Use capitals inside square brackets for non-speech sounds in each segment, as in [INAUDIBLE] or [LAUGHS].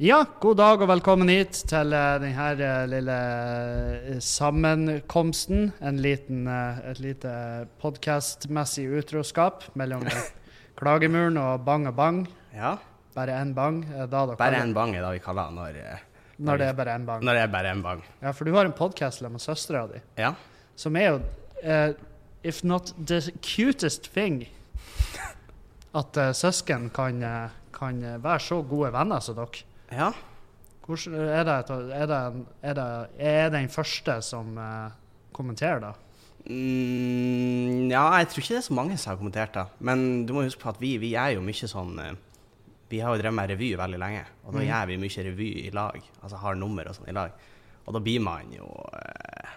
Ja, god dag og velkommen hit til uh, denne lille eh, sammenkomsten. En liten, et lite podkastmessig utroskap mellom [LAUGHS] Klagemuren og Bang og Bang. Ja. Bare én bang? Da dere Bare én en bang er det vi kaller det når, eh, Når det er bare én bang. når det er bare en bang. Ja, for du har en podkast med søstera di, Ja. som er jo uh, If not the cutest thing [LAUGHS] At uh, søsken kan, kan være så gode venner som dere. Ja. Hvordan, er, det, et- er, det, er, det, er det den første som uh, kommenterer, da? Mm, ja, jeg tror ikke det er så mange som har kommentert det. Men du må huske på at vi, vi er jo mye sånn eh, Vi har jo drevet med revy veldig lenge, og da Mm. gjør vi mye revy i lag. Altså har nummer og sånn i lag. Og da blir man jo eh,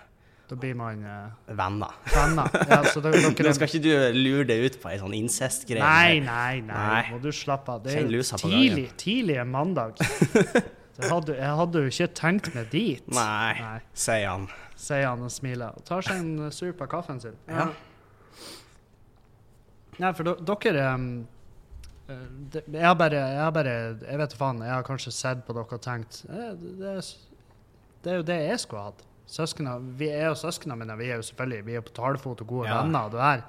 Da blir man uh, venner. venner. Ja, dere, Nå [LAUGHS] skal ikke du lure deg ut på ei sånn incest-greie. Nei, nei, nei, Nei. må du slappe av. Det er jo tidlig, tidlig en mandag. [LAUGHS] Hadde, jeg hadde jo ikke tenkt meg dit, Nei, Nei. sier han. sier han og smiler. Og tar seg en sup av kaffen sin. Ja. Nei, for dere um, eh, det, jeg, har bare, bare Jeg vet faen, jeg har kanskje sett på dere og tenkt eh, det, det, det er jo det jeg skulle hatt. Søskene, vi er jo søsknene mine, vi er jo selvfølgelig vi er på talefot og gode Ja. venner. og det der.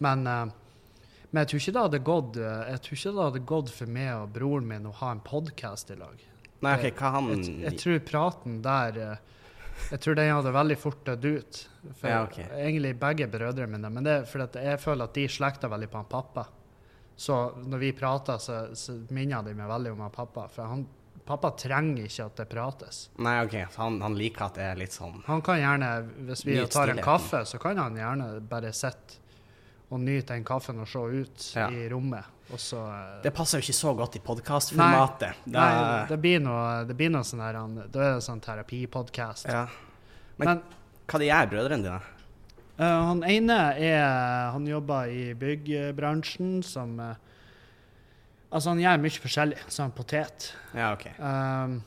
Men, eh, men jeg tror ikke det hadde gått eh, Jeg tror ikke det hadde gått for meg og broren min å ha en podkast i lag. Nei, OK, hva han Jeg, jeg tror praten der eh, Jeg tror den hadde veldig fort dødd ut. For Ja, okay. Egentlig begge brødrene mine. Men det er fordi jeg føler at de slekter veldig på han pappa. Så når vi prater, så, så minner de meg veldig om han pappa. For han, pappa trenger ikke at det prates. Nei, OK, han, han liker at det er litt sånn Han kan gjerne, hvis vi tar en kaffe, så kan han gjerne bare sitte og nyte den kaffen og se ut Ja. i rommet. Så eh, Det passer jo ikke så godt i podkastformatet. Nei, det blir noe, det blir noe sånn her Da er det sånn terapipodkast. ja. Men, Men hva de gjør brødrene dine? Uh, han ene er Han jobber i byggbransjen som eh, Altså, han gjør mye forskjellig. Så han potet. Ja, OK. Um,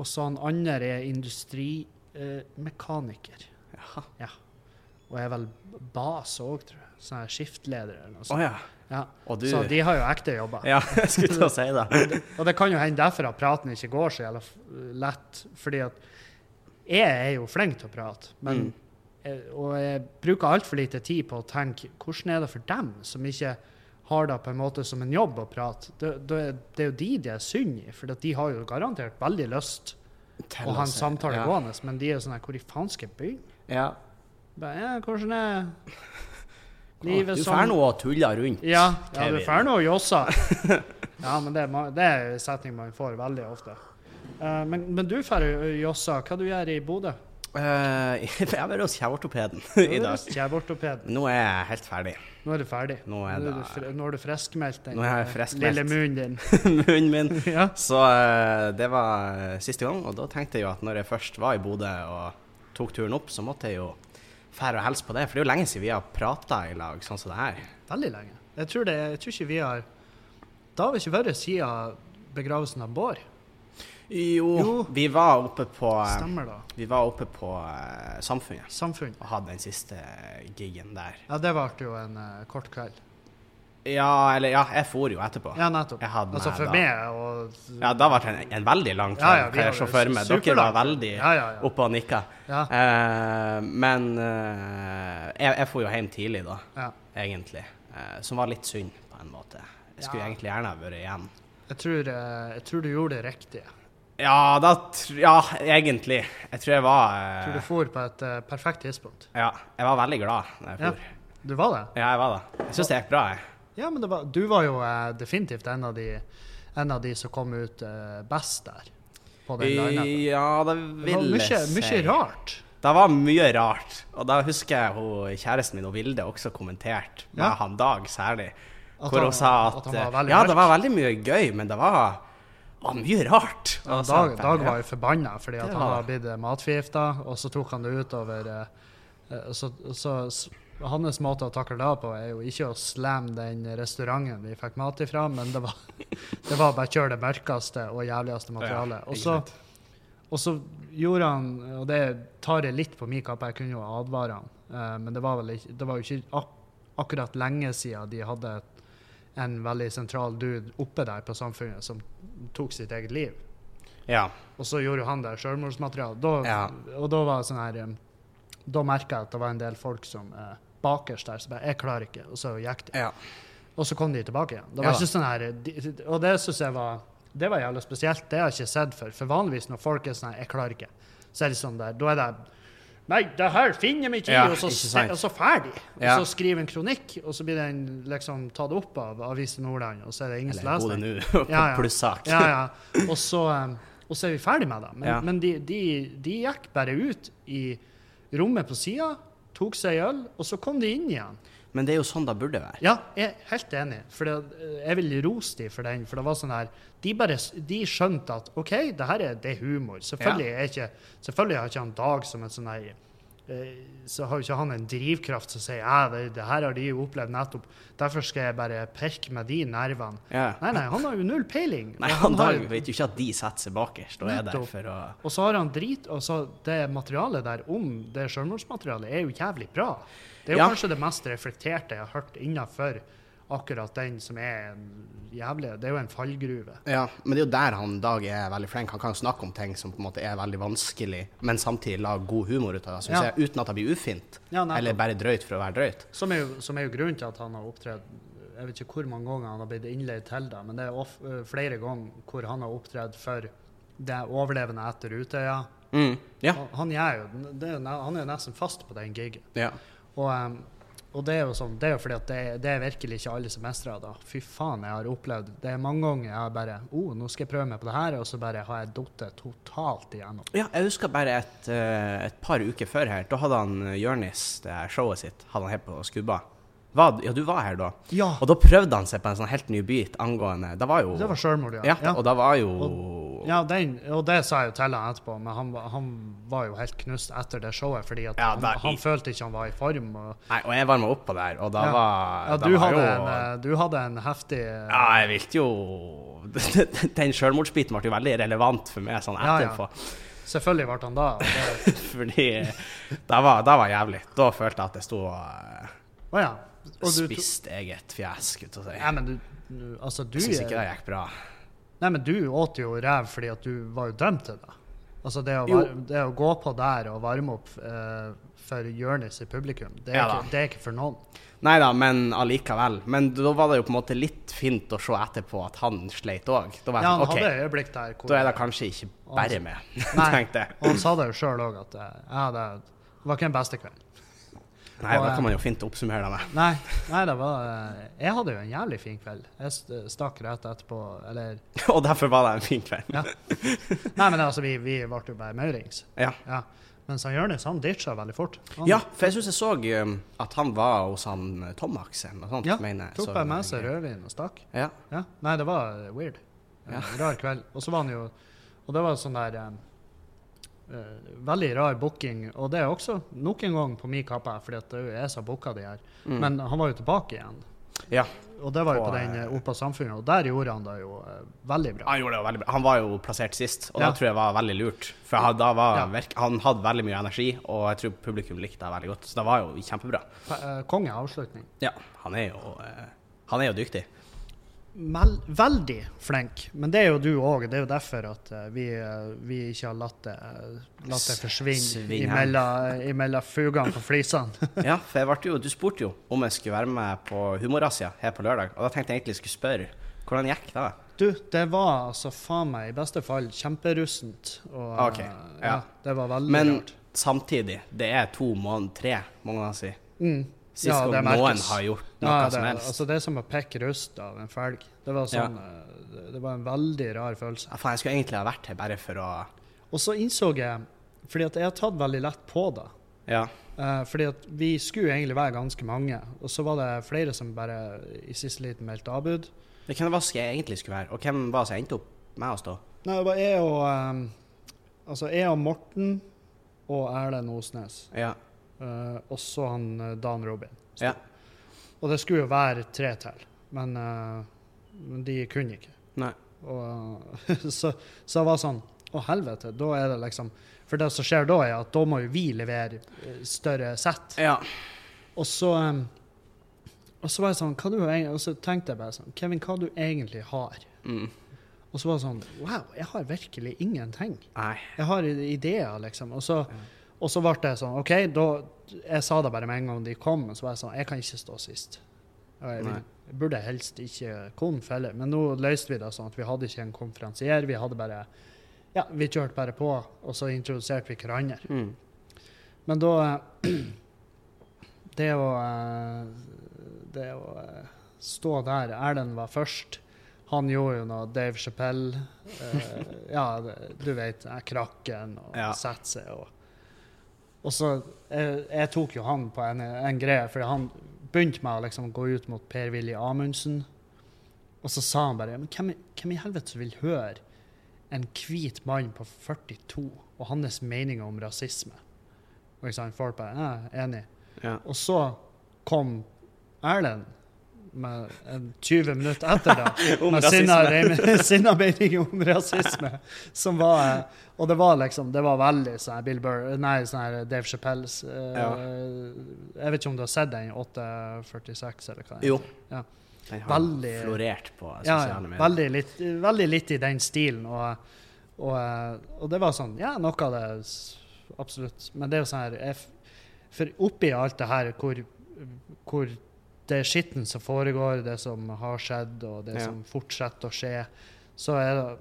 og så han andre er industrimekaniker. Jaha. og er vel bas òg, tror jeg. Sånn er skiftleder eller noe sånt. Oh, ja. Ja. Og du Så de har jo ekte jobber. Ja, [LAUGHS] jeg skulle til å si det. Og det kan jo hende derfor at praten ikke går så jævla lett. Fordi at jeg er jo flink til å prate, men Mm. og jeg bruker altfor lite tid på å tenke hvordan er det for dem som ikke har det på en måte som en jobb å prate. Det, det, det er jo de det er synd i, for de har jo garantert veldig lyst Til å ha en samtale ja. gående, men de er jo sånn her Hvor i faen skal jeg begynne? Ja. Bare, Ja, hvordan er [LAUGHS] Du livet får nå og tuller rundt. Ja, ja du får nå jossa. [LAUGHS] Ja, men det, det er en setning man får veldig ofte. Uh, men, men du får jo jossa. Hva du gjør i Bodø? Eh, [LAUGHS] jeg var hos kjeveortopeden [LAUGHS] i dag. Kjeveortoped. Nå er jeg helt ferdig. Nå er du ferdig. Nå er Nå er nå er du friskmeldt den Nå er jeg friskmeldt. lille munnen din. [LAUGHS] munnen min. ja. Så uh, det var eh, siste gang, og da tenkte jeg jo at når jeg først var i Bodø og tok turen opp, så måtte jeg jo fære og hilse på det. For det er jo lenge siden vi har prata i lag sånn som det her. Veldig lenge. Jeg tror, det, jeg tror ikke vi har Da har vi ikke vært siden begravelsen av Bård. Jo, Jo. vi var oppe på eh, Stemmer da. Vi var oppe på uh, Samfunnet Samfunn. og hadde den siste gigen der. Ja, det varte jo en uh, kort kveld. Ja, eller ja, jeg for jo etterpå. Ja, nettopp. Altså for da. meg og Ja, da ble det en, en veldig lang kveld, Ja, ja, kan jeg se for meg. Dere var veldig Ja, ja, ja. oppe og nikka. Ja. Uh, men eh, jeg, jeg for jo hjem tidlig, da, ja. egentlig. Eh, som var litt synd, på en måte. Jeg skulle egentlig gjerne ha vært igjen. Jeg tror, eh, jeg tror du gjorde det riktige. Ja, da Ja, egentlig. Jeg tror jeg var Jeg tror eh, du for på et eh, perfekt tidspunkt. Ja, jeg var veldig glad da jeg Ja. for. Du var det? Ja, jeg var det. Jeg syns det gikk bra, jeg. Ja, men det var, du var jo eh, definitivt en av, de, en av de som kom ut eh, best der. På den lineupen. Ja, det Det var vil mye, jeg si. mye rart. Det var mye rart. Og da husker jeg hun, kjæresten min og Vilde også kommenterte, med Ja. han Dag særlig, At hvor han- hun sa at, at han var eh, veldig Ja, mørk. det var veldig mye gøy, men det var, var mye rart. Ja, Dag, Dag var jo forbanna fordi at han var blitt eh, matforgifta, og så tok han det utover eh, eh, så, så Hans måte å takle det på er jo ikke å slamme den restauranten vi fikk mat ifra, men det var, [LAUGHS] det var bare å kjøre det mørkeste og jævligste materialet. Og, så, og så gjorde han, og det tar jeg litt på min kappe, jeg kunne jo advare han, eh, men det var, vel ikke, det var jo ikke akkurat lenge siden de hadde en veldig sentral dude oppe der på samfunnet som tok sitt eget liv. Ja. Og så gjorde jo han det sjølmordsmateriale. Ja. Og da var sånn her Da merka jeg at det var en del folk som eh, bakerst der som bare 'Jeg klarer ikke', og så gikk de. ja. Og så kom de tilbake igjen. Det var ikke sånn her de, Og det syns jeg var Det var jævlig spesielt. Det har jeg ikke sett før. For vanligvis når folk er sånn 'Jeg klarer ikke', så er det sånn der Da er det Nei, det her finner jeg ikke ikke i! Og, så, er og så ferdig. Ja. Og så skriver en kronikk, og så blir den liksom tatt opp av Avisen Nordland, og så er det ingen som leser den. Ja, ja. [LAUGHS] Ja, ja. Og så, um, og så er vi ferdig med det. Men, Ja. men de, de, de gikk bare ut i rommet på sida, tok seg en øl, og så kom de inn igjen. Men det er jo sånn det burde være. Ja, jeg er helt enig. For det, jeg vil rose dem for den. For det var sånn her De bare de skjønte at OK, det her er, det er humor. Selvfølgelig, er ikke, selvfølgelig har ikke han Dag som en sånn her eh, Så har jo ikke han en drivkraft som sier ja, det, det her har de jo opplevd nettopp. Derfor skal jeg bare perke med de nervene. Ja. Nei, nei, han har jo null peiling. Nei, han, han har- Dag vet jo ikke at de setter seg bakerst og er der for å Og så har han drit og så Det materialet der om det selvmordsmaterialet er jo jævlig bra. Det er jo Ja. kanskje det mest reflekterte jeg har hørt innafor akkurat den som er jævlig Det er jo en fallgruve. Ja, men det er jo der han Dag er veldig flink. Han kan snakke om ting som på en måte er veldig vanskelig, men samtidig lage god humor ut av det. Ja. jeg, uten at det blir ufint, Ja, eller bare drøyt for å være drøyt. Som er, jo, som er jo grunnen til at han har opptredd Jeg vet ikke hvor mange ganger han har blitt innleid til det, men det er of, flere ganger hvor han har opptredd for det overlevende etter Utøya. Mm. Ja. Han, han, er jo, det han er nesten fast på den gigen. ja. Og, um, og det er jo sånn, det er jo fordi at det, det er virkelig ikke alle semestre da. Fy faen, jeg har opplevd Det er mange ganger jeg har bare oh, nå skal jeg prøve meg på det her, og så bare har jeg falt totalt igjennom. Ja, jeg husker bare et, eh, et par uker før her. Da hadde han eh, Jørnis, det showet sitt, hadde han helt på Skubba. Var, ja, du var her da. Ja! Og da prøvde han seg på en sånn helt ny bit angående Det var jo Det var sjølmord, ja. ja, og da var jo Ja, den, og det sa jeg jo til han etterpå, men han, han var jo helt knust etter det showet, fordi Ja, han, da- han følte ikke han var i form. Og, Nei, og jeg varma opp på der, og da var ja, du, var hadde jo, en, eh, du hadde en heftig eh, Ja, jeg ville jo [LAUGHS] Den selvmordsbiten ble jo veldig relevant for meg sånn etterpå. Selvfølgelig ble han da. det- [LAUGHS] Fordi det var, det var jævlig. Da følte jeg at jeg sto og Å ja. Og spiste eget fjes, skulle jeg til å si. Nei, men du, du Altså, du Jeg syns ikke det gikk bra. Nei, men du åt jo rev fordi at du var jo dømt til det. Altså det å, var, det å gå på der og varme opp eh, for Jonis i publikum, det er, Ja ikke, det er ikke for noen. Nei da, men allikevel. Men da var det jo på en måte litt fint å se etterpå at han sleit òg. Ja, jeg han sånn, hadde øyeblikk der da er det kanskje ikke bare med, [LAUGHS] tenkte jeg. Og han sa det jo sjøl òg, at eh, ja, det var ikke en beste kvelden. Nei, Og, da eh, kan man jo fint oppsummere det med. Nei, nei, det var eh, Jeg hadde jo en jævlig fin kveld. Jeg stakk rett etterpå, eller [LAUGHS] Og derfor var det en fin kveld. Ja. Nei, men altså, vi, vi ble jo bare maurings. Ja. Ja. Mens han Jonis, han ditcha veldig fort. Han, Ja, for jeg syns jeg så um, at han var hos han eh, Tom Aksel og sånt, Ja, mener tok bare med seg rødvin og stakk. Ja. Ja. Nei, det var weird. weird. Ja. En Rar kveld. Og så var han jo Og det var sånn der eh, Veldig rar booking. Og det er også nok en gang på min kappe, fordi at det er jo jeg som booka de her. Mm. Men han var jo tilbake igjen. ja. Og det var jo På, på den eh, eh, Opa Samfunnet, og der gjorde han det jo eh, veldig bra. Han gjorde det jo veldig bra. Han var jo plassert sist, og Ja. da tror jeg var veldig lurt. For han, Ja. virke, han hadde veldig mye energi, og jeg tror publikum likte det veldig godt. Så det var jo kjempebra. Pe- eh, Konge avslutning. Ja, han er jo, eh, han er jo dyktig. Vel, veldig flink, men det er jo du òg. Det er jo derfor at eh, vi, eh, vi ikke har latt det, eh, latt det forsvinne imellom, imellom fugene på flisene. [LAUGHS] Ja, for jeg ble jo, du spurte jo om jeg skulle være med på Humorasia her på lørdag, og da tenkte jeg egentlig jeg skulle spørre hvordan gikk det? Du, det var altså faen meg i beste fall kjemperussent. Og Ok, ja. ja. det var veldig Men rart. samtidig, det er to måneder, tre måneder siden. Mm. Sist Ja, gang noen har gjort noe Ja, det, som helst. altså det er som å pekke rust av en felg. Det var sånn ja. det- Det var en veldig rar følelse. Ja, faen, jeg skulle egentlig ha vært her bare for å Og så innså jeg, fordi at jeg har tatt veldig lett på det Ja. Uh, fordi at vi skulle egentlig være ganske mange, og så var det flere som bare i siste liten meldte avbud. Men Hvem var det jeg egentlig skulle være, og hvem var det som endte opp med oss da? Nei, det var jeg og um, Altså jeg og Morten og Erlend Osnes. Ja. Eh, og så han eh, Dan Robin. Ja. Og det skulle jo være tre til, men, uh, men de kunne ikke. Og, [LAUGHS] så, så det var sånn Å, helvete. Da er det liksom For det som skjer da, er at da må jo vi levere større sett. Ja. Og så um, Og så var jeg sånn hva du Og så tenkte jeg bare sånn Kevin, hva du egentlig har? Mm. Og så var det sånn Wow, jeg har virkelig ingenting. Nei. Jeg har ideer, liksom. Og så, og så ble det sånn OK, da Jeg sa det bare med en gang de kom, og så var jeg sånn Jeg kan ikke stå sist. Jeg, vil, jeg burde helst ikke konf heller, men nå løste vi det sånn at vi hadde ikke en konferansier. Vi hadde bare Ja, vi kjørte bare på, og så introduserte vi hverandre. Mm. Men da [CLEARS THROAT] Det å eh, Det å eh, stå der Erlend var først. Han gjorde jo noe Dave Chappelle eh, [LAUGHS] Ja, du vet, krakken og Ja. sette seg og Og så jeg, jeg tok jo han på en, en greie, for han begynte med å liksom gå ut mot Per-Willy Amundsen. Og så sa han bare Men hvem, hvem i helvete vil høre en hvit mann på 42 og hans meninger om rasisme? Og ikke sant, folk bare Ja, enig. Ja. Og så kom Erlend med 20 minutter etter det [LAUGHS] Om med sine, sine meninger om rasisme. Som var eh, Og det var liksom Det var veldig sånn Bill Burr Nei, sånn Dave Chappelles eh, Ja. Jeg vet ikke om du har sett den 846, eller hva det Jo. Ja. Den har Veldig- florert på sosiale ja. medier. Veldig litt, veldig litt i den stilen. Og, og, eh, og det var sånn Ja, noe av det Absolutt. Men det er jo sånn her For oppi alt det her hvor, hvor det er skitten som foregår, det som har skjedd, og det Ja. som fortsetter å skje, så er det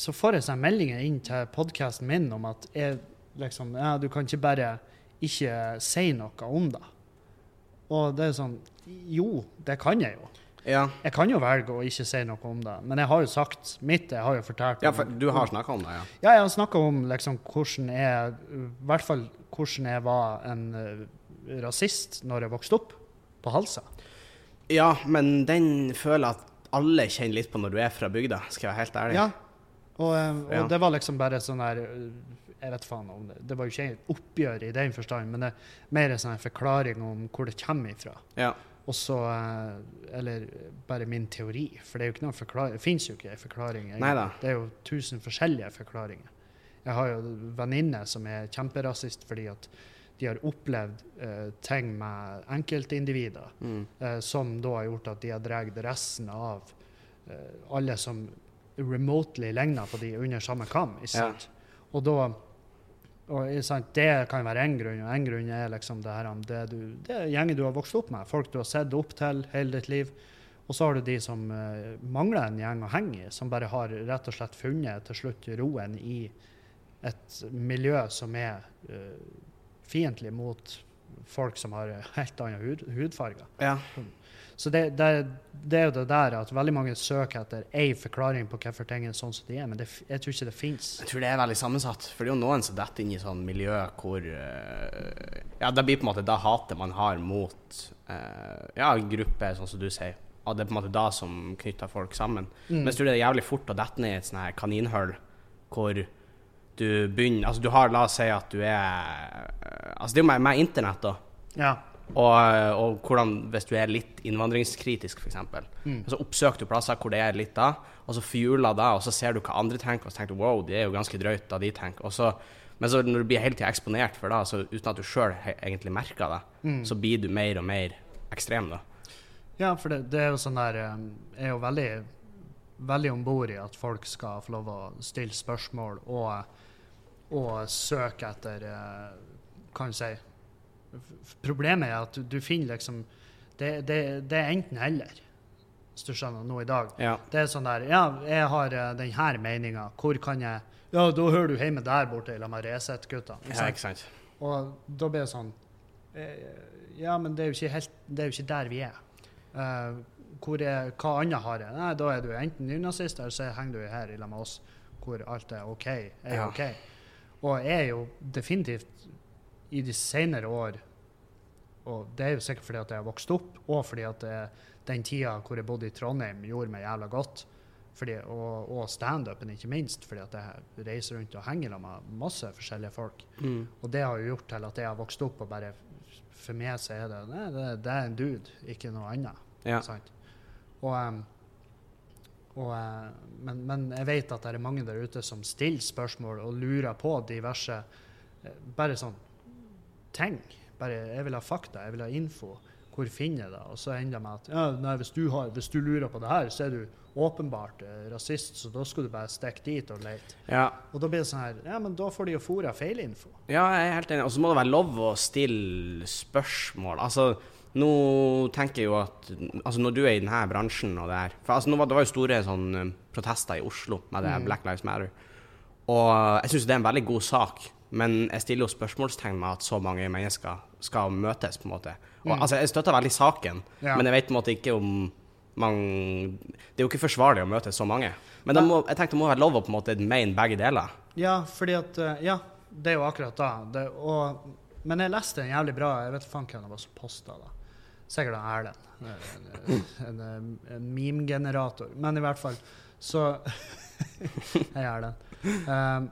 Så får jeg sånne meldinger inn til podkasten min om at jeg liksom Ja, du kan ikke bare ikke si noe om det. Og det er sånn Jo, det kan jeg jo. Ja. Jeg kan jo velge å ikke si noe om det, men jeg har jo sagt mitt. Jeg har jo fortalt ja, for du har snakka om det, ja. Ja, jeg har snakka om liksom hvordan jeg I hvert fall hvordan jeg var en eh, rasist når jeg vokste opp på halsen. Ja, men den føler jeg at alle kjenner litt på når du er fra bygda, skal jeg være helt ærlig. Ja. Og, eh, og Ja. det var liksom bare sånn eh, Jeg vet faen om det. Det var jo ikke et oppgjør i den forstand, men det er mer en sånn forklaring om hvor det kommer ifra. Ja. Og så eh, Eller bare min teori, for det er jo ikke noen forklaring Det fins jo ikke en forklaring. Neida. Det er jo tusen forskjellige forklaringer. Jeg har jo venninne som er kjemperasist fordi at de har opplevd eh, ting med enkeltindivider Mm. eh, som da har gjort at de har dratt resten av eh, alle som remotely ligner på de under samme kam. Ja. Og da og, sant, Det kan være én grunn, og én grunn er liksom det her om det, du, det gjengen du har vokst opp med. Folk du har sett opp til hele ditt liv. Og så har du de som eh, mangler en gjeng å henge i, som bare har rett og slett funnet til slutt roen i et miljø som er eh, fiendtlig mot folk som har helt annen hud, hudfarger. ja. Så det, det, det er jo det der at veldig mange søker etter én forklaring på hvorfor ting er sånn som de er, men det, jeg tror ikke det fins. Jeg tror det er veldig sammensatt. For det er jo noen som detter inn i sånn miljø hvor eh, Ja, det blir på en måte da hatet man har mot eh, ja, grupper, sånn som du sier. Ja, det er på en måte da som knytter folk sammen. Mm. Men jeg tror det er jævlig fort å dette ned i et sånt her kaninhull hvor du begynner Altså, du har La oss si at du er eh, Altså, det er jo med, med internett, da. Ja. Og, og hvordan, hvis du er litt innvandringskritisk, f.eks. Mm. Så oppsøker du plasser hvor det er litt da, og så fjuler da, og så ser du hva andre tenker, og så tenker du wow, det er jo ganske drøyt da de tenker. Og så, men så når du blir hele tida eksponert for det, uten at du sjøl egentlig merker det, Mm. så blir du mer og mer ekstrem, da. Ja, for det, det er jo sånn der Jeg er jo veldig veldig om bord i at folk skal få lov å stille spørsmål og, og søke etter eh, Kan du si Problemet er at du, finner liksom det, det, det er enten-eller, hvis du skjønner, nå i dag. Ja. Det er sånn der Ja, jeg har uh, denne meninga. Hvor kan jeg Ja, da hører du hjemme der borte med Resett-guttene. ikke ja, ikke sant. Og da blir det sånn eh, Ja, men det er jo ikke, helt, det er jo ikke der vi er. Uh, er hva annet har jeg? Nei, da er du enten nynazist, eller så henger du her i lag med oss, hvor alt er OK. Er Ja. OK. Og jeg er jo definitivt i de senere år Og det er jo sikkert fordi at jeg har vokst opp, og fordi at det, den tida hvor jeg bodde i Trondheim, gjorde meg jævla godt. Fordi, og og standupen, ikke minst, fordi at jeg reiser rundt og henger med masse forskjellige folk. Mm. Og det har jo gjort til at jeg har vokst opp og bare For meg så er det Nei, det, det er en dude, ikke noe annet. Ja. Sant? Og, em, og, eh, men, men jeg vet at det er mange der ute som stiller spørsmål og lurer på diverse eh, Bare sånn ting. Bare, jeg vil ha fakta, jeg vil ha info. hvor finner jeg det? Og så ender det med at ja, nei, hvis, du har, hvis du lurer på det her, så er du åpenbart eh, rasist, så da skal du bare stikke dit og lete. Ja. Og da blir det sånn her Ja, men da får de jo fôra feilinfo. Ja, jeg er helt enig. Og så må det være lov å stille spørsmål. Altså, nå tenker jeg jo at Altså, når du er i denne bransjen og det her For altså, var, det var jo store sånn um, protester i Oslo med det Mm. Black Lives Matter. Og jeg syns det er en veldig god sak, men jeg stiller jo spørsmålstegn med at så mange mennesker skal møtes, på en måte. Og, Mm. altså, jeg støtter veldig saken, Ja. men jeg vet på en måte ikke om man Det er jo ikke forsvarlig å møte så mange. Men da må, jeg tenkte det må være lov å på en måte mene begge deler. Ja, fordi at eh, Ja, det er jo akkurat da. Det, og, men jeg leste en jævlig bra Jeg vet faen hvem det var som posta da. Sikkert av Erlend. En, en, en, en meme-generator. Men i hvert fall, så [LAUGHS] Hei, Erlend. Um,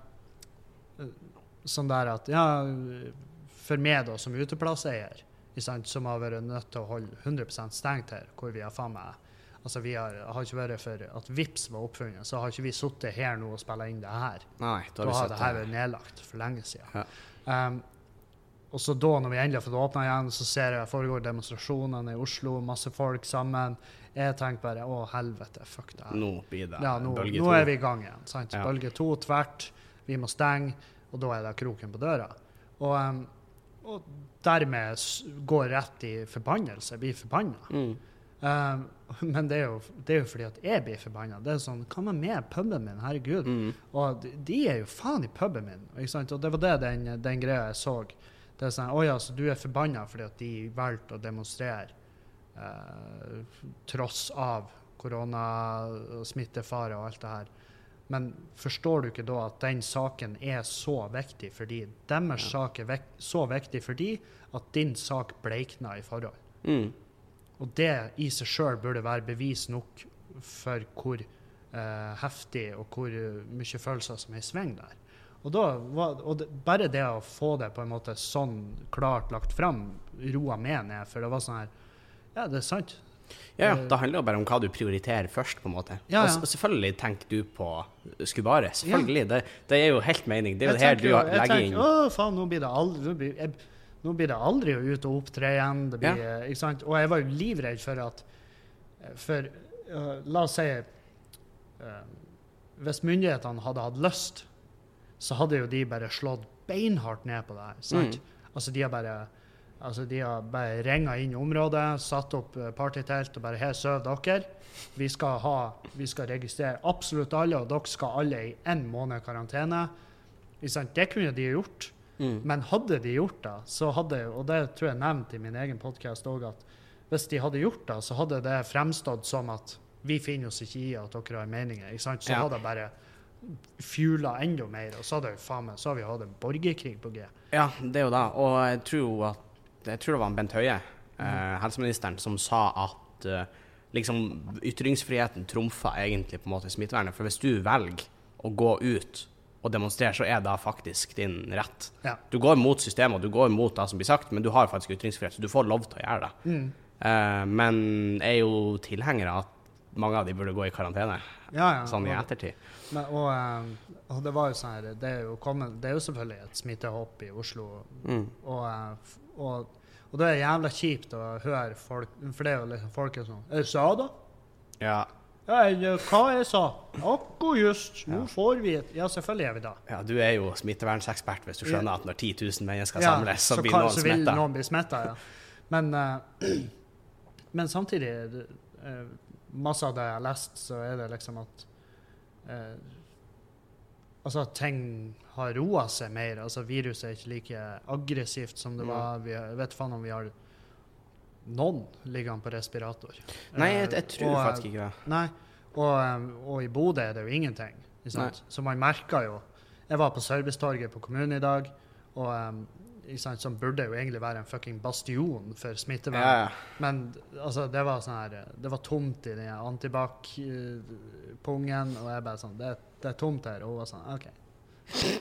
sånn der at Ja, for meg da, som uteplasseier, som har vært nødt til å holde 100% stengt her, hvor vi har faen meg Altså, vi har, har ikke vært for at VIPS var oppfunnet, så har ikke vi sittet her nå og spilla inn det her. Nei, da har da har det her vært nedlagt for lenge siden. Ja. Um, og så da, når vi endelig har fått åpna igjen, så ser jeg foregår demonstrasjonene i Oslo, masse folk sammen. Jeg tenker bare å, helvete, fuck det her. Nå blir det Ja, nå, bølge nå er vi i gang igjen. Sant? Ja. Bølge to tvert. Vi må stenge, og da er det kroken på døra. Og, um, og dermed går rett i forbannelse. Blir forbanna. Mm. Um, men det er, jo, det er jo fordi at jeg blir forbanna. Det er sånn Hva med meg, puben min? Herregud. Mm. Og de, de er jo faen i puben min. Ikke sant? Og det var det den, den greia jeg så. Det er sånn Å ja, så du er forbanna fordi at de valgte å demonstrere eh, tross av koronasmittefare og alt det her. Men forstår du ikke da at den saken er så viktig fordi deres Ja. sak er vek så viktig fordi at din sak bleikna i forhold? Mm. Og det i seg sjøl burde være bevis nok for hvor eh, heftig og hvor eh, mye følelser som er i sving der. Og, da var, og det, bare det å få det på en måte sånn klart lagt fram, roa meg ned. For det var sånn her Ja, det er sant. Ja, ja. da handler det bare om hva du prioriterer først, på en måte. Ja, ja. Og selvfølgelig tenker du på Skubare. Selvfølgelig. Det, det er jo helt mening. Det er jo det her du jo- legger tenker, inn Å, faen, nå blir det aldri Nå blir, jeg, nå blir det aldri å ut og opptre igjen. Det blir, eh, ikke sant? Og jeg var jo livredd for at eh, For uh, la oss si uh, Hvis myndighetene hadde hatt lyst, så hadde jo de bare slått beinhardt ned på det her. sant? Altså, de har bare Altså, de har bare ringa inn området, satt opp eh, partytelt og bare Her sover dere. Vi skal, ha, vi skal registrere absolutt alle, og dere skal alle i én måned karantene. Sant? Det kunne de gjort. mm. Men hadde de gjort det, så hadde Og det tror jeg nevnte i min egen podkast òg, at hvis de hadde gjort det, så hadde det fremstått som at vi finner oss ikke i at dere har meninger. Ikke sant? Så Ja. hadde det bare fjula enda mer, og så hadde faen meg, så hadde vi hatt en borgerkrig på G. Ja, det er jo det. Og jeg tror at Jeg tror det var en Bent Høie, Mm. eh, helseministeren, som sa at eh, liksom ytringsfriheten trumfa egentlig på en måte smittevernet. For hvis du velger å gå ut og demonstrere, så er det faktisk din rett. Ja. Du går mot systemet, du går mot det som blir sagt, men du har faktisk ytringsfrihet, så du får lov til å gjøre det. Mm. Eh, men jeg er jo tilhenger av at mange av de burde gå i karantene, Ja, ja. sånn i ettertid. Men, og, eh, og det var jo sånn her det er jo, kommet, det er jo selvfølgelig et smittehopp i Oslo. Mm. Og, eh, og, og det er jævla kjipt å høre folk For det er jo liksom folk er sånn Jeg sa da? Ja, Ja, jeg, hva jeg sa? Akkurat just. Nå Ja. får vi et Ja, selvfølgelig er vi da. ja, du er jo smittevernsekspert hvis du skjønner at når 10 000 mennesker Ja, samles, så, blir kan- noen så vil smitta. noen bli smitta, ja. Men, eh, [CLEARS THROAT] men samtidig det- eh, Masse av det jeg har lest, så er det liksom at eh, Altså at ting har roa seg mer. Altså Viruset er ikke like aggressivt som det Mm. var. Vi, vet faen om vi har noen liggende på respirator. Nei, jeg, Eh, jeg tror og, eh, faktisk ikke det. Nei, og, eh, og i Bodø er det jo ingenting. Så man merker jo Jeg var på Servicetorget på kommunen i dag, og ikke sant, som burde jo egentlig være en fucking bastion for smittevern. Ja. Men altså, det var sånn her Det var tomt i den antibac-pungen, og jeg bare sånn det, det er tomt her. Og hun var sånn OK. [LAUGHS]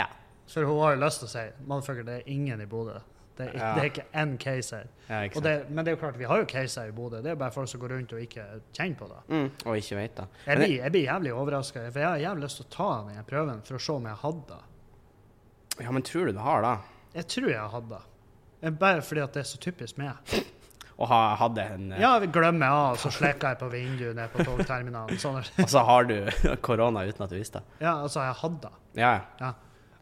ja. For hun har jo lyst til å si Motherfucker, det er ingen i Bodø. Det, Ja. det er ikke én case her. ja det, men det er jo klart, vi har jo caser i Bodø. Det er bare folk som går rundt og ikke kjenner på det. Mm, og ikke vet det. Jeg jeg blir jævlig overraska, for jeg har jævlig lyst til å ta den prøven for å se om jeg hadde det. Ja, men tror du du har det? Jeg tror jeg hadde det. Eh, Bare fordi at det er så typisk meg. [LAUGHS] Og ha, hadde en eh, Ja, vi glemmer av, og så sleker jeg på vinduet nede på togterminalen. Sånn. det. [LAUGHS] Og så har du [LAUGHS] korona uten at du visste det. Ja, altså, jeg hadde det. Ja, Ja.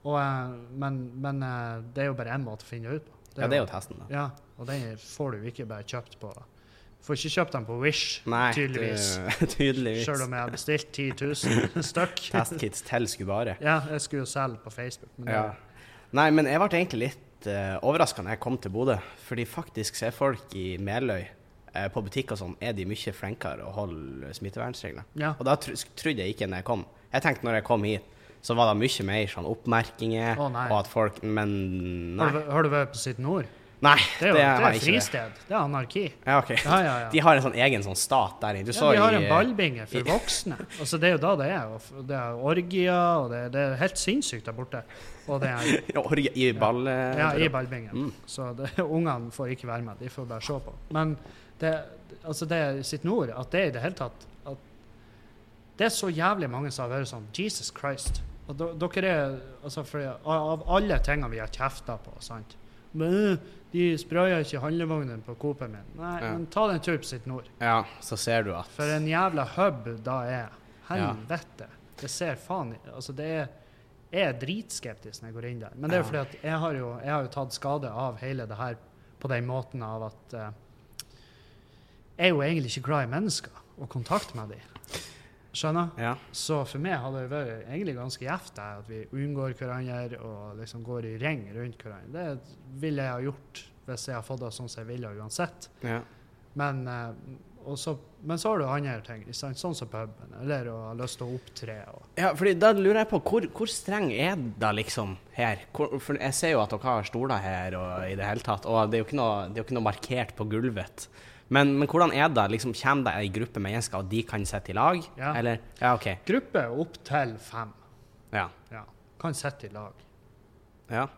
Og, eh, men men eh, det er jo bare én måte å finne det ut på. ja, det er jo testen, da. Ja, og den får du ikke bare kjøpt på Får ikke kjøpt dem på Wish, Nei, tydeligvis. [LAUGHS] tydeligvis. Selv om jeg har bestilt 10 000 [LAUGHS] stykk. Testkits til skulle bare. Ja, jeg skulle jo selge på Facebook. Men Ja. Nei, men jeg ble egentlig litt uh, overraska når jeg kom til Bodø. Fordi faktisk så er folk i Meløy eh, på butikk og sånn, er de mye flinkere å holde smittevernregler. ja. Og da tro, trodde jeg ikke når jeg kom. Jeg tenkte når jeg kom hit, så var det mye mer sånn oppmerkinger, oh, og at folk Men nei. Har, du, har du vært på Sitt Nord? Nei, Det er jo det har er jeg ikke. fristed. Det er anarki. Ja, ok. Ja, ja, ja. De har en sånn egen sånn stat der inne. Ja, de har i en ballbinge for voksne. Altså, det er jo da det er. og Det er orgier, og det, det er helt sinnssykt der borte. Og det er [LAUGHS] Ja, orgi- I ball... Ja, i ballbingen. Mm. Så [LAUGHS] ungene får ikke være med, de får bare se på. Men det, altså det er sitt nord, at det i det hele tatt at Det er så jævlig mange som har vært sånn Jesus Christ. Og dere er altså for, Av alle tingene vi har kjefta på, sant de sprayer ikke handlevognen på Coop-en min. Nei, Ja. men ta den en tur på sitt nord. Ja, så ser du at For en jævla hub da er. Helvete. Det ser faen Altså, det er Jeg er dritskeptisk når jeg går inn der. Men det er jo Ja. fordi at jeg har jo, jeg har jo tatt skade av hele det her på den måten av at uh, Jeg er jo egentlig ikke glad i mennesker og kontakt med dem. Skjønner? Ja. Så for meg hadde det vært egentlig ganske gjevt at vi unngår hverandre og liksom går i ring rundt hverandre. Det ville jeg ha gjort hvis jeg hadde fått det sånn som jeg ville uansett. ja. Men, eh, så, men så har du andre ting, sånn som puben, eller å ha lyst til å opptre. Ja, fordi da lurer jeg på, hvor, hvor streng er det liksom her? Hvor, for jeg ser jo at dere har stoler her og i det hele tatt, og det er jo ikke noe, det er jo ikke noe markert på gulvet. Men, men hvordan er det? Liksom, kommer det ei gruppe mennesker, og de kan sitte i lag? Ja. Eller? Ja, OK. gruppe opp til fem Ja. ja, kan sitte i lag. ja.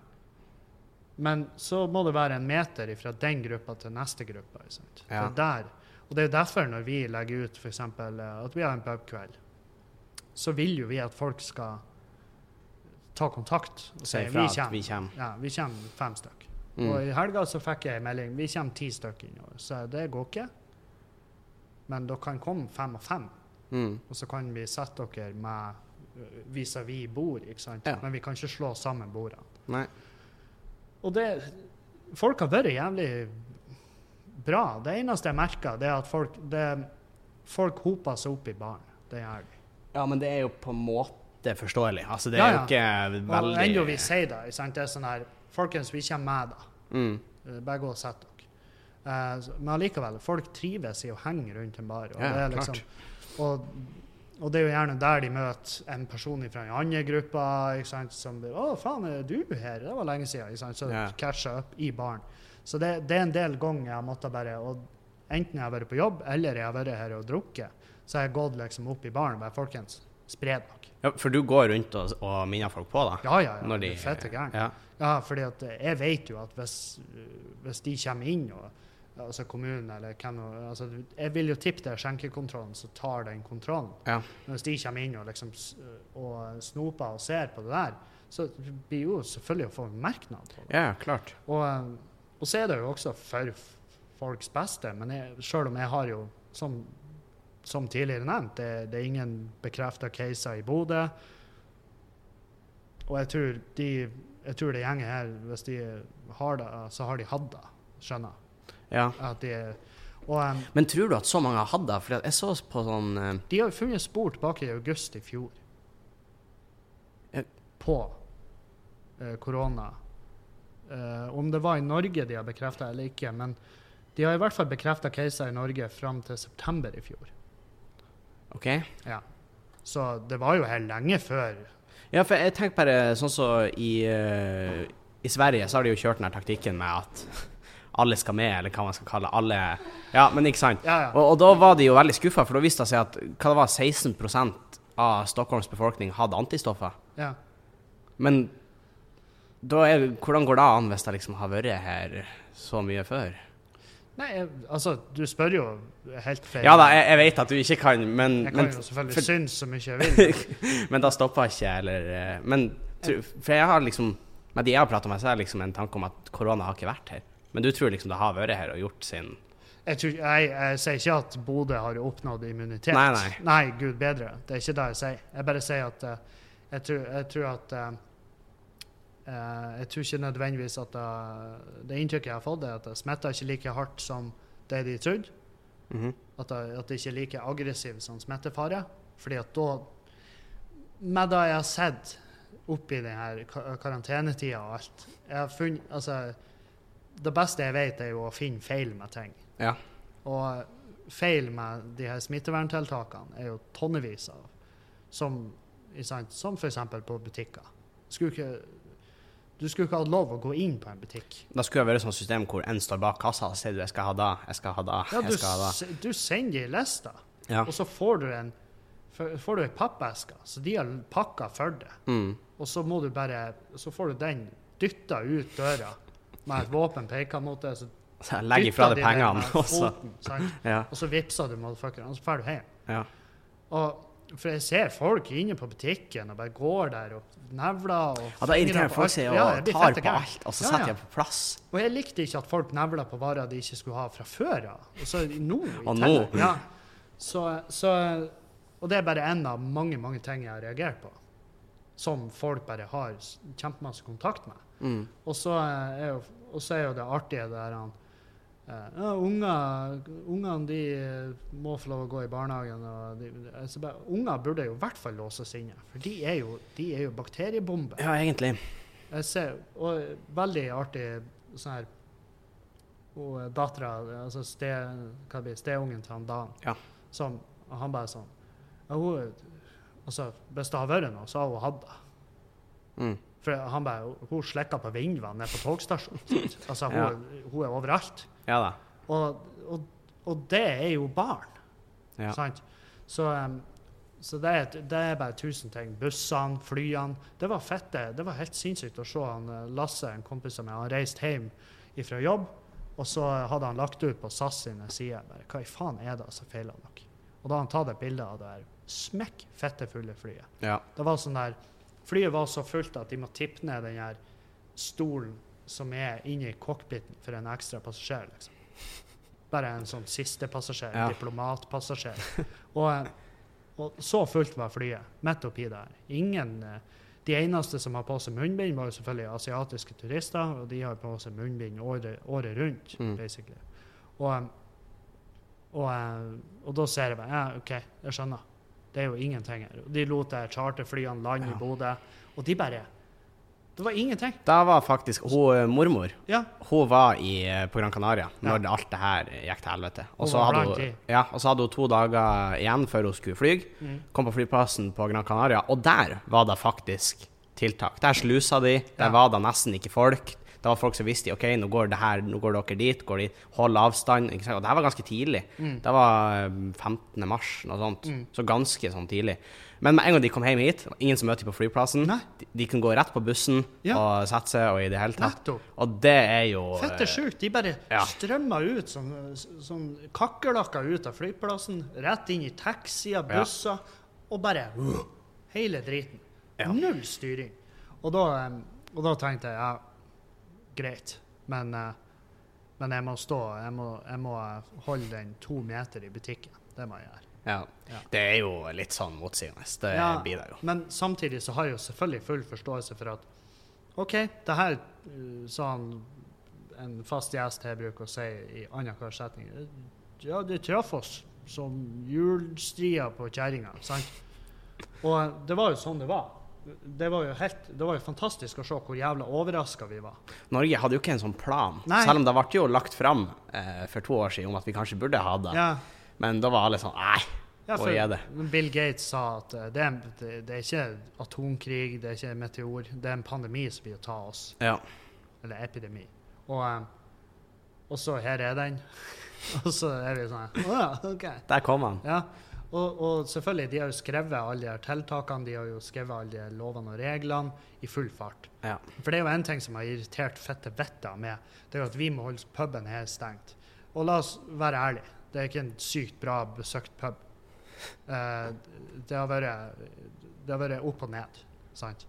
Men så må det være en meter fra den gruppa til neste gruppe. sant? Ja. Der, og det er derfor når vi legger ut for eksempel, eh, at vi har en pubkveld, så vil jo vi at folk skal ta kontakt og si vi kommer. vi kommer. Ja, vi kommer fem stykker. Mm. Og i helga så fikk jeg en melding vi kommer ti stykker innover. Så det går ikke. Men dere kan komme fem og fem, Mm. og så kan vi sette dere med øh, vis-à-vis bord. ikke sant? Ja. Men vi kan ikke slå sammen bordene. Nei. Og det Folk har vært jævlig bra. Det eneste jeg merker, det er at folk, det, folk hoper seg opp i baren. Det gjør de. Ja, men det er jo på en måte forståelig. Altså, det Ja, er ja. jo ikke veldig Og enda vi sier det. sant? Det er sånn her Folkens, vi kommer med, da. mm. Eh, gå og sett dere. Uh, men allikevel, folk trives i å henge rundt en bar. Og, Ja, det er liksom, og, og det er jo gjerne der de møter en person fra en annen gruppe som blir 'Å, faen, er du her?' Det var lenge siden. Så Ja. catcha opp i baren. Så det, det er en del ganger jeg har måttet bare og Enten jeg har vært på jobb, eller jeg har vært her og drukket, så har jeg gått liksom opp i baren og bare 'Folkens, spre nok. ja, For du går rundt og, og minner folk på, da? Ja, ja, ja. Når det de- er fette gærent. Ja. Ja, fordi at eh, jeg vet jo at hvis, eh, hvis de kommer inn, og, altså kommunen eller hvem altså, Jeg vil jo tippe det er skjenkekontrollen som tar den kontrollen. Ja. Men hvis de kommer inn og liksom og snoper og ser på det der, så blir jo selvfølgelig å få merknad på det. ja, klart. Og, eh, og så er det jo også for folks beste, men jeg, selv om jeg har jo, som, som tidligere nevnt, det, det er ingen bekrefta caser i Bodø. Og jeg tror de jeg tror det gjengen her, hvis de har det, så har de hatt det. Skjønner? Ja. At de, og um, Men tror du at så mange har hatt det? For jeg så på sånn uh, de har funnet spor tilbake i august i fjor Jeg, på eh, korona. Uh, om det var i Norge de har bekrefta eller ikke, men de har i hvert fall bekrefta caser i Norge fram til september i fjor. OK? Ja. Så det var jo her lenge før. Ja, for jeg tenker bare sånn som i, uh, i Sverige så har de jo kjørt den her taktikken med at [LAUGHS] alle skal med, eller hva man skal kalle alle Ja, men ikke sant? Ja, ja. Og, og da var de jo veldig skuffa, for da viste det seg at hva det var 16% av Stockholms befolkning hadde antistoffer. ja. Men er, hvordan går det an hvis det liksom har vært her så mye før? Nei, jeg, altså, du spør jo helt feil. Ja da, jeg, jeg vet at du ikke kan, men, Jeg kan men, jo selvfølgelig for- synes så mye jeg vil. [LAUGHS] men da stoppa ikke, eller eh, Men For jeg har liksom Med de jeg har prata med, så er det liksom en tanke om at korona har ikke vært her. Men du tror liksom det har vært her og gjort sin Jeg, tror, jeg, jeg sier ikke at Bodø har oppnådd immunitet. Nei, nei. nei, gud bedre. Det er ikke det jeg sier. Jeg bare sier at eh, jeg, tror, jeg tror at eh, Jeg tror ikke nødvendigvis at det, det inntrykket jeg har fått, er at det smitter ikke like hardt som det de trodde. Mhm. At det, at det ikke er like aggressiv som smittefare. Fordi at da Med det jeg har sett oppi denne her ka- karantenetida og alt jeg har funnet, altså, Det beste jeg vet, er jo å finne feil med ting. Ja. Og feil med de her smitteverntiltakene er jo tonnevis av. Som, sant, som f.eks. på butikker. Skulle ikke, du skulle ikke hatt lov å gå inn på en butikk. Da skulle det vært sånn system hvor en står bak kassa og sier du, jeg skal ha da, jeg skal ha da, Ja, du, jeg skal ha da. du sender i lista, Ja. og så får du en får du ei pappeske, så de har pakka for deg. Mm. Og så må du bare Så får du den dytta ut døra med et våpen peka mot deg. Så [LAUGHS] Legg ifra deg pengene, [LAUGHS] og så? Ja. Og så vippser du motherfuckeren, og så drar du hjem. ja. Og for jeg ser folk inne på butikken og bare går der og nevler og Ja, da irriterer folk seg og Ja, tar på alt, og så Ja, setter jeg på plass. Og jeg likte ikke at folk nevla på varer de ikke skulle ha fra før av. Og så nå i tillegg. Ja. Så, så, og det er bare en av mange mange ting jeg har reagert på. Som folk bare har kjempemasse kontakt med. Mm. Og så er jo, og så er jo det artige der han eh, ja, unger, Ungene de eh, må få lov å gå i barnehagen. De, altså unger burde jo i hvert fall låses inne, for de er jo, de er jo bakteriebomber. Ja, egentlig. Jeg ser, og veldig artig sånn her Og dattera, altså ste, steungen til han Dan, Ja. som han bare sånn ja, hun, altså, Hvis det har vært noe, så har hun hatt det. Mm. For han bare, Hun slikka på vinduene nede på togstasjonen. Altså, hun, Ja. hun er overalt. Ja da. Og, og, og det er jo barn. Ja. Sant? Så, um, så det, er, det er bare tusen ting. Bussene, flyene. Det var fette. Det var helt sinnssykt å se han eh, Lasse, en kompis av meg, han reiste hjem fra jobb, og så hadde han lagt ut på SAS sine sider bare, hva i faen er det som feiler dere? Og da hadde han tatt et bilde av det her smekk fette fulle flyet. Ja. Det var sånn der, Flyet var så fullt at de må tippe ned den her stolen som er inni cockpiten for en ekstra passasjer. liksom. Bare en sånn siste passasjer, Ja. diplomatpassasjer. Og, og så fullt var flyet, midt oppi der. Ingen eh, De eneste som har på seg munnbind, var jo selvfølgelig asiatiske turister, og de har på seg munnbind året, året rundt, Mm. basically. Og, eh, og, eh, og da ser jeg bare Ja, OK, jeg skjønner. Det er jo ingenting her. De lot charterflyene lande Ja. i Bodø, og de bare Det var ingenting. Da var faktisk hun eh, mormor Ja. Hun var i, eh, på Gran Canaria når Ja. alt det her gikk til helvete. Og så hadde hun, ja, og så hadde hun to dager igjen før hun skulle fly. Mm. Kom på flyplassen på Gran Canaria, og der var det faktisk tiltak. Der slusa de, der var det nesten ikke folk. Det var folk som visste ok, nå går det her, nå går dere dit, går dit, hold avstand. Ikke sant? Og det her var ganske tidlig. Mm. Det var eh, 15. mars, noe sånt. Mm. Så ganske sånn tidlig. Men med en gang de kom hjem hit, ingen som møtte dem på flyplassen. De, de kunne gå rett på bussen Ja. og sette seg, og i det hele tatt. Nettopp. Og det er jo Fette og sjukt. De bare ja. strømmer ut som, som kakerlakker ut av flyplassen, rett inn i taxier, Ja. busser, og bare uh, hele driten. Ja. Null styring. Og da, og da tenkte jeg ja, greit, men, eh, men jeg må stå, jeg må, jeg må eh, holde den to meter i butikken. Det må jeg gjøre. ja. Ja. Det er jo litt sånn motsigende. Det Ja, blir det jo. Men samtidig så har jeg jo selvfølgelig full forståelse for at OK, det her uh, sa han en fast gjest jeg bruker å si i annenhver setning. Ja, det traff oss som julstria på kjerringa, sant? Og det var jo sånn det var. Det var jo helt, det var jo fantastisk å se hvor jævla overraska vi var. Norge hadde jo ikke en sånn plan, Nei. selv om det ble jo lagt fram eh, for to år siden om at vi kanskje burde ha det. Ja, Men da var alle sånn Nei, ja er det? Bill Gates sa at eh, det er, det, det er ikke atomkrig, det er ikke meteor, det er en pandemi som vil ta oss. ja. eller epidemi. Og, eh, og så her er den. [LAUGHS] og så er vi sånn Å ja, OK. Der kom han. Ja. Og, og selvfølgelig, de har jo skrevet alle de tiltakene, de har jo skrevet alle de lovene og reglene i full fart. Ja. For det er jo en ting som har irritert fette vettet med, det er jo at vi må holde puben her stengt. Og la oss være ærlige, det er ikke en sykt bra besøkt pub. Eh, det har vært det har vært opp og ned, sant?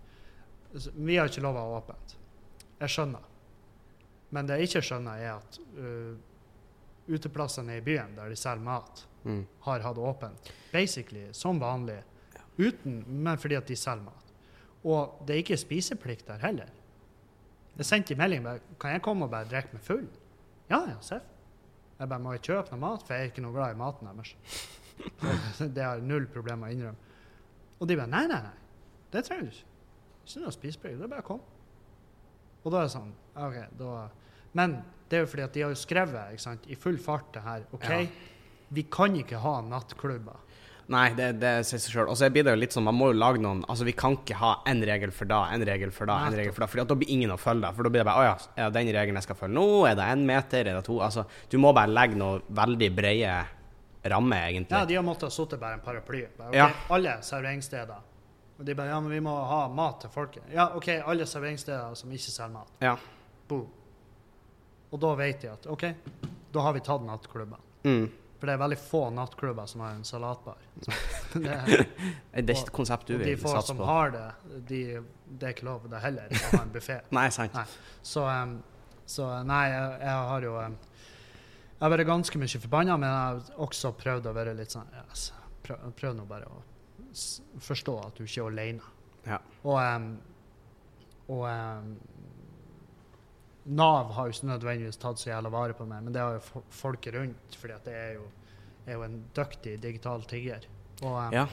Vi har ikke lov å ha åpent. Jeg skjønner. Men det jeg ikke skjønner, er at uh, uteplassene i byen der de selger mat, Mm. har hatt åpent basically som vanlig, uten, men fordi at de selger mat. Og det er ikke spiseplikt der heller. Jeg sendte en melding bare, kan jeg komme og bare drikke meg full. Ja, ja, seff. Jeg bare må jeg kjøpe noe mat, for jeg er ikke noe glad i maten deres. [LAUGHS] det har null problemer å innrømme. Og de bare nei, nei, nei. Det trenger du ikke. Ikke noe spiseplikt. Det er bare å komme. Og da er det sånn OK, da Men det er jo fordi at de har jo skrevet sant, i full fart det her. OK, Ja. Vi kan ikke ha nattklubber. Nei, det, det sier seg sjøl. Og så blir det jo litt sånn, man må jo lage noen Altså, vi kan ikke ha én regel for da, én regel for da, én regel for da. For da blir ingen å følge deg. For da blir det bare Å ja, er det den regelen jeg skal følge nå? Er det én meter? Er det to? Altså, du må bare legge noe veldig brede rammer, egentlig. Ja, de har måttet ha sittet bare en paraply. Bare, ok, Ja. Alle serveringssteder. Og de bare Ja, men vi må ha mat til folket. Ja, OK, alle serveringssteder som ikke selger mat. Ja. Boom. Og da vet de at OK, da har vi tatt nattklubber. Mm. For det er veldig få nattklubber som har en salatbar. [LAUGHS] Det er, Det er ikke et konsept du og de få som har det, de, det er ikke lov det heller å ha en buffé. [LAUGHS] Nei, sant. Nei. Så, um, så nei, jeg, jeg har jo um, Jeg har vært ganske mye forbanna, men jeg har også prøvd å være litt sånn yes, prøv, prøv nå bare å forstå at du ikke er alene. Ja. Og, um, og Nav har jo ikke nødvendigvis tatt så jævla vare på meg, men det har jo folk folket rundt, fordi at det er jo, er jo en dyktig digital tigger. Og um, Ja.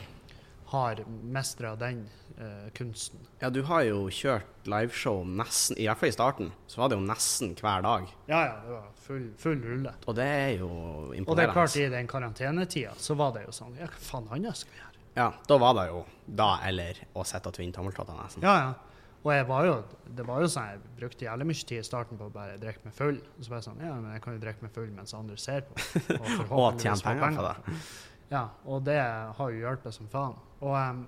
har mestra den uh, kunsten. ja, du har jo kjørt liveshow nesten I hvert fall i starten, så var det jo nesten hver dag. Ja, ja, det var full, full rulle. Og det er jo imponerende. Og det er klart, i den karantenetida så var det jo sånn Ja, hva faen annet skal vi gjøre? Ja, da var det jo da eller å sitte og tvinne tommeltotter, nesten. Ja, ja. Og jeg var jo, det var jo sånn, jeg brukte jævlig mye tid i starten på å bare drikke meg full. Og så bare sånn, ja, men jeg kan jo drikke meg full mens andre ser på. [LAUGHS] Og, Og tjene penger på det. Ja, og det har jo hjulpet som faen. Og um,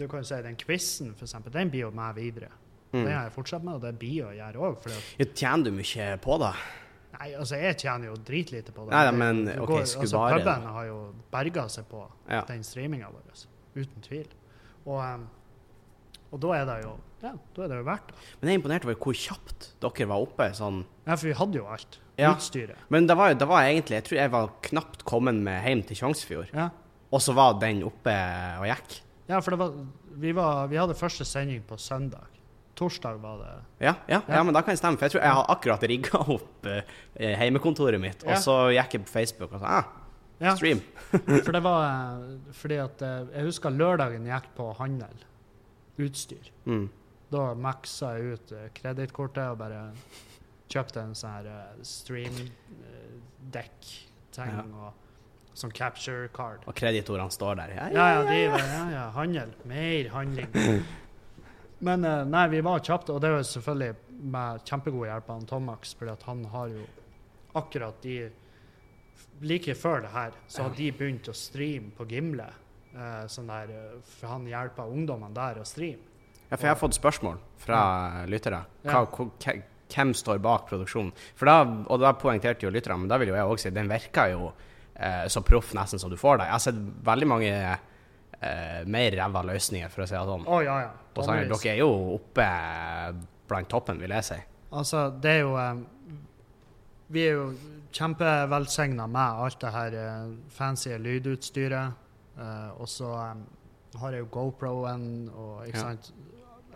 du kan jo si den quizen, for eksempel, den blir jo med videre. Den Det har jeg fortsatt med, og det blir å gjøre òg. Tjener du mye på det? nei, altså, jeg tjener jo dritlite på det. Nei, men, det ok, går- skulle altså, bare- Puben har jo berga seg på Ja. den streaminga vår, uten tvil. Og, um, og da er det jo ja, da er det jo verdt det. Men jeg er imponert over hvor kjapt dere var oppe. sånn. Ja, for vi hadde jo alt. Ja. Utstyret. Men det var, det var egentlig Jeg tror jeg var knapt kommet med hjem til Tjongsfjord, Ja. og så var den oppe og gikk. ja, for det var, vi, var, vi hadde første sending på søndag. Torsdag var det Ja, ja, ja. Men da kan det stemme. For jeg tror jeg har akkurat rigga opp eh, heimekontoret mitt, og så gikk jeg på Facebook og sa ah, Ja, stream. [LAUGHS] for det var [LAUGHS] fordi at eh, Jeg husker lørdagen gikk på handel. Utstyr. Mm. Da maksa jeg ut eh, kredittkortet og bare kjøpte en sånn her eh, stream-dekk-ting Ja. og sånn capture card. Og kreditorene står der. Ja, Ja, ja, de ja, ja, handel. Mer handling. [LAUGHS] Men eh, nei, vi var kjappe, og det var selvfølgelig med kjempegod hjelp av Tomax, at han har jo akkurat de Like før det her, så hadde de begynt å streame på Gimle. Eh, sånn der, eh, for han hjelper ungdommene der å streame. Ja, for jeg har fått spørsmål fra lyttere. Hva, Ja. hvem står bak produksjonen? For da, og da poengterte jo lytterne, men da vil jo jeg òg si den virker jo eh, så proff nesten som du får det. Jeg har sett veldig mange eh, mer ræva løsninger, for å si det sånn. Å ja, ja. Og så er Vanligvis. dere er jo oppe blant toppen, vil jeg si. Altså, det er jo eh, Vi er jo kjempevelsigna med alt det her eh, fancy lydutstyret. Eh, og så eh, har jeg jo GoPro-en og ikke Ja. sant